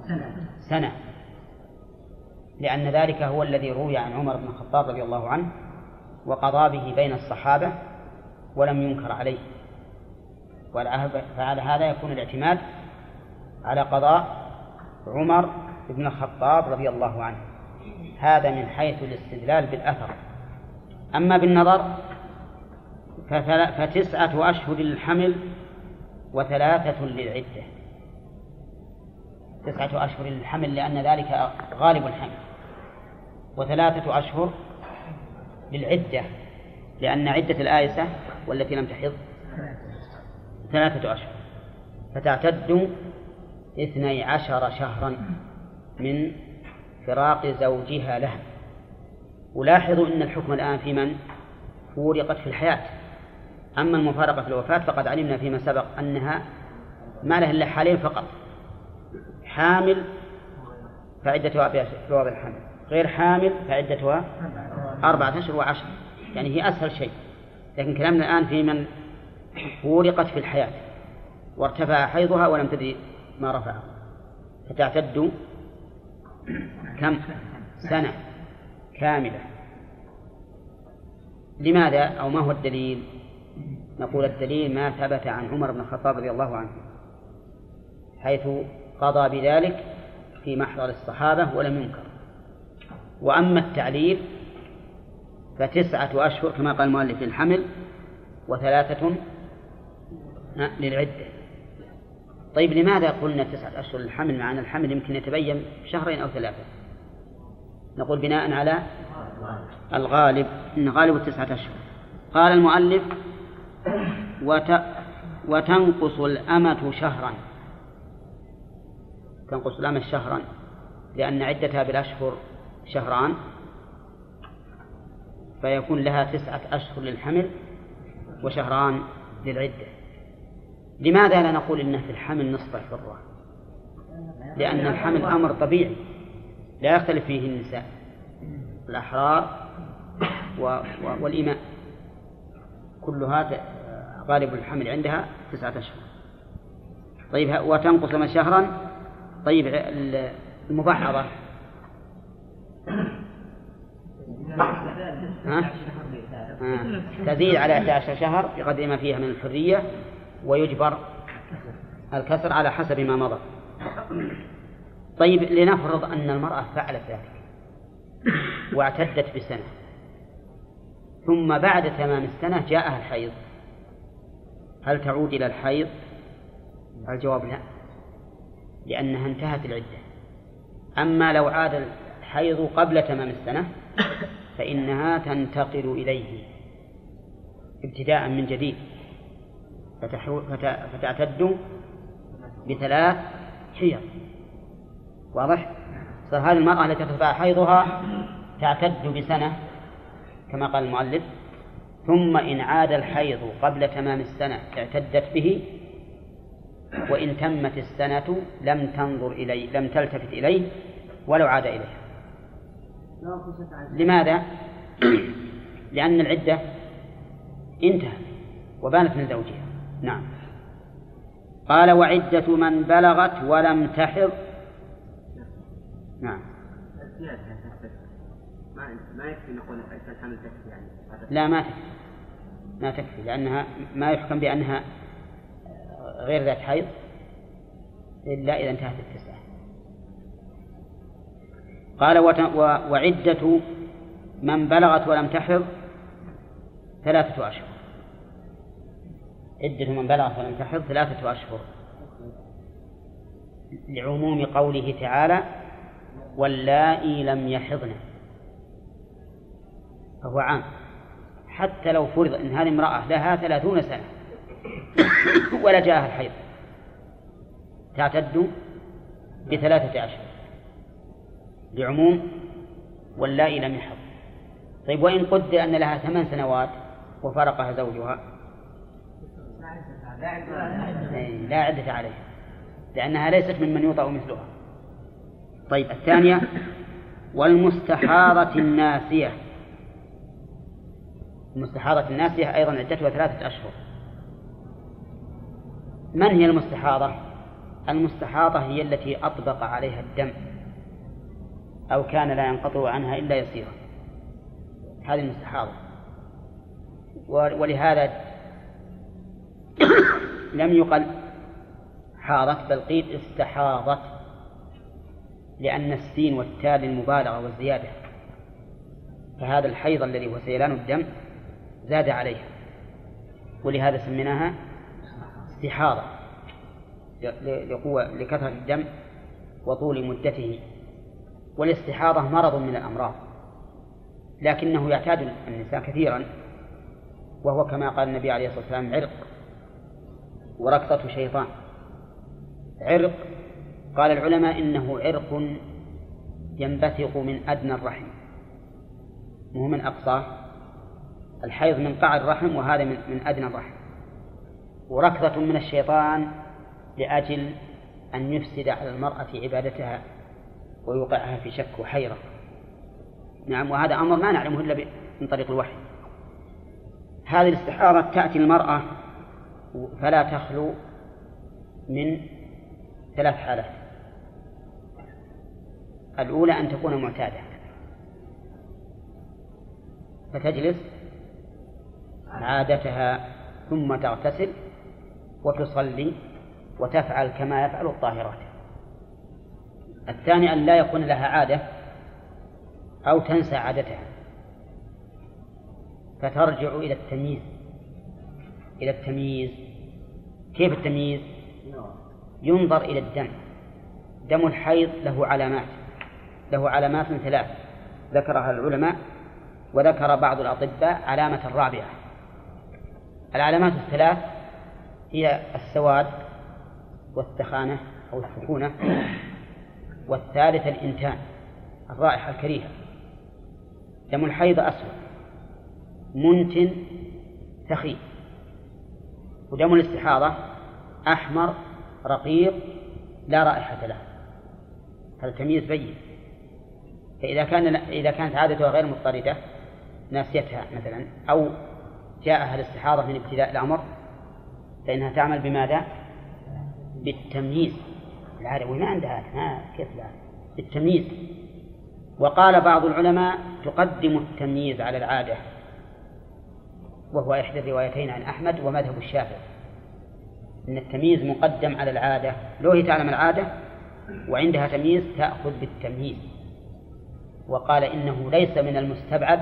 D: سنة.
A: سنة. لأن ذلك هو الذي روي عن عمر بن الخطاب رضي الله عنه وقضى به بين الصحابة ولم ينكر عليه. فعلى هذا يكون الاعتماد على قضاء عمر بن الخطاب رضي الله عنه. هذا من حيث الاستدلال بالأثر. أما بالنظر فتسعة أشهر للحمل وثلاثة للعدة. تسعة أشهر للحمل لأن ذلك غالب الحمل. وثلاثة أشهر للعدة لأن عدة الآيسة والتي لم تحض ثلاثة أشهر فتعتد اثني عشر شهرا من فراق زوجها لها. ولاحظوا أن الحكم الآن في من؟ فورقت في الحياة. أما المفارقة في الوفاة فقد علمنا فيما سبق أنها ما لها إلا حالين فقط حامل فعدتها في وضع الحمل غير حامل فعدتها أربعة. أشهر وعشر. يعني هي أسهل شيء. لكن كلامنا الآن في من فورقت في الحياة وارتفع حيضها ولم تدري ما رفعه فتعتد كم؟ سنة كاملة. لماذا؟ أو ما هو الدليل؟ نقول الدليل ما ثبت عن عمر بن الخطاب رضي الله عنه حيث قضى بذلك في محضر الصحابة ولم ينكر. وأما التعليل فتسعة أشهر كما قال المؤلف للحمل وثلاثة للعدة. طيب لماذا قلنا تسعة أشهر للحمل؟ مع أن الحمل يمكن يتبين شهرين أو ثلاثة. نقول بناء على الغالب إن غالب التسعة أشهر. قال المؤلف وت... وتنقص الأمة شهرا. تنقص الأمة شهرا لأن عدتها بالأشهر شهران فيكون لها تسعة أشهر للحمل وشهران للعدة لماذا لا نقول إنه في الحمل نصف الحرة لأن الحمل أمر طبيعي لا يختلف فيه النساء الأحرار. والإماء كلها غالب الحمل عندها تسعة أشهر طيب وتنقص من شهرا طيب المبعضة. تزيد على 11 شهر بقدر ما فيها من الحرية ويجبر الكسر على حسب ما مضى. طيب لنفرض أن المرأة فعلت ذلك واعتدت بسنة ثم بعد تمام السنة جاءها الحيض. هل تعود إلى الحيض؟ الجواب لا لأنها انتهت العدة. أما لو عاد الحيض قبل تمام السنة فإنها تنتقل إليه ابتداء من جديد فتعتد بثلاث حيض واضح؟ صار هذه المرأة التي ارتفع حيضها تعتد بسنة كما قال المؤلف ثم إن عاد الحيض قبل تمام السنة اعتدت به وإن تمت السنة لم تنظر إليه لم تلتفت إليه ولو عاد إليه لماذا؟ لأن العدة انتهت وبانت من زوجها. نعم. قال وعدة من بلغت ولم تحض. نعم.
B: ما ما يكفي نقول الحمل تكفي يعني.
A: لا ما تكفي. ما تكفي لأنها ما يحكم بأنها غير ذات حيض إلا إذا انتهت التسعة قال وعدة من بلغت ولم تحض ثلاثة أشهر. عدة من بلغت ولم تحض ثلاثة أشهر. لعموم قوله تعالى واللائي لم يحضن. فهو عام. حتى لو فرض أن هذه امرأة لها ثلاثون سنة ولا جاءها الحيض تعتد بثلاثة أشهر. لعموم واللائي لم يحض. طيب وإن قدر أن لها ثمان سنوات وفارقها زوجها؟ لا عدة عليها لأنها ليست ممن يوطأ مثلها. طيب الثانية والمستحاضة الناسية. المستحاضة الناسية أيضا عدتها ثلاثة أشهر. من هي المستحاضة؟ المستحاضة هي التي أطبق عليها الدم. أو كان لا ينقطع عنها إلا يسيرا هذه المستحاضة. ولهذا لم يقل حاضت بل قيل استحاضت لأن السين والتاء للمبالغة والزيادة. فهذا الحيض الذي هو سيلان الدم زاد عليها. ولهذا سميناها استحاضة لقوة لكثرة الدم وطول مدته. والاستحاضة مرض من الأمراض لكنه يعتاد النساء كثيرا وهو كما قال النبي عليه الصلاة والسلام عرق وركضة شيطان. عرق قال العلماء إنه عرق ينبثق من أدنى الرحم مو من أقصاه الحيض من قاع الرحم وهذا من, أدنى الرحم. وركضة من الشيطان لأجل أن يفسد على المرأة عبادتها. ويوقعها في شك وحيرة. نعم وهذا أمر ما نعلمه إلا من طريق الوحي. هذه الاستحارة تأتي المرأة فلا تخلو من ثلاث حالات. الأولى أن تكون معتادة. فتجلس عادتها ثم تغتسل وتصلي وتفعل كما يفعل الطاهرات. الثاني أن لا يكون لها عادة أو تنسى عادتها. فترجع إلى التمييز. إلى التمييز. كيف التمييز؟ ينظر إلى الدم. دم الحيض له علامات. له علامات ثلاث. ذكرها العلماء وذكر بعض الأطباء علامة الرابعة. العلامات الثلاث هي السواد والثخانة أو السخونة. والثالثة الإنتان الرائحة الكريهة دم الحيض أسود منتن ثخين ودم الاستحاضة أحمر رقيق لا رائحة له هذا تمييز بين فإذا كان إذا كانت عادتها غير مضطردة ناسيتها مثلا أو جاءها الاستحاضة من ابتداء الأمر فإنها تعمل بماذا؟ بالتمييز العادة ما عندها ما كيف لا؟ بالتمييز وقال بعض العلماء تقدم التمييز على العادة. وهو إحدى الروايتين عن أحمد ومذهب الشافعي. أن التمييز مقدم على العادة. لو هي تعلم العادة وعندها تمييز تأخذ بالتمييز. وقال إنه ليس من المستبعد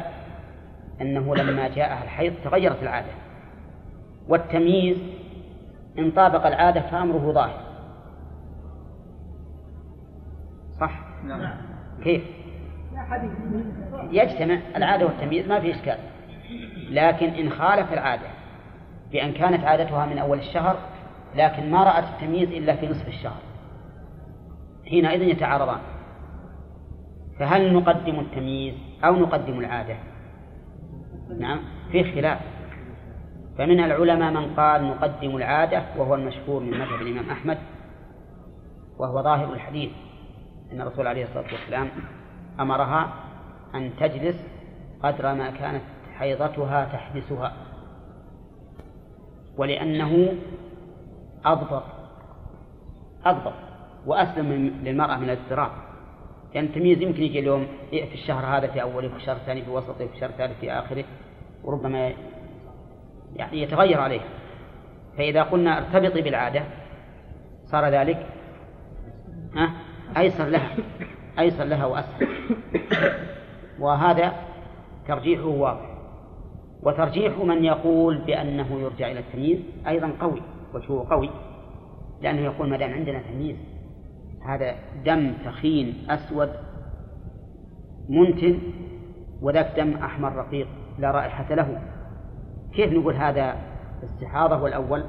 A: أنه لما جاءها الحيض تغيرت العادة. والتمييز إن طابق العادة فأمره ظاهر. كيف؟ يجتمع العادة والتمييز ما في إشكال. لكن إن خالف العادة بأن كانت عادتها من أول الشهر لكن ما رأت التمييز إلا في نصف الشهر. حينئذ يتعارضان. فهل نقدم التمييز أو نقدم العادة؟ نعم في خلاف فمن العلماء من قال نقدم العادة وهو المشهور من مذهب الإمام أحمد وهو ظاهر الحديث. أن الرسول عليه الصلاة والسلام أمرها أن تجلس قدر ما كانت حيضتها تحبسها ولأنه أضبط أضبط وأسلم للمرأة من الاضطراب لأن التمييز يمكن يجي اليوم في الشهر هذا في أوله في الشهر الثاني في وسطه في الشهر الثالث في آخره وربما يعني يتغير عليه. فإذا قلنا ارتبطي بالعادة صار ذلك ها؟ أيسر لها أيسر لها وأسهل. وهذا ترجيحه واضح. وترجيح من يقول بأنه يرجع إلى التمييز أيضا قوي وجهه قوي لأنه يقول ما دام عندنا تمييز هذا دم ثخين أسود منتن وذاك دم أحمر رقيق لا رائحة له. كيف نقول هذا استحاضة والأول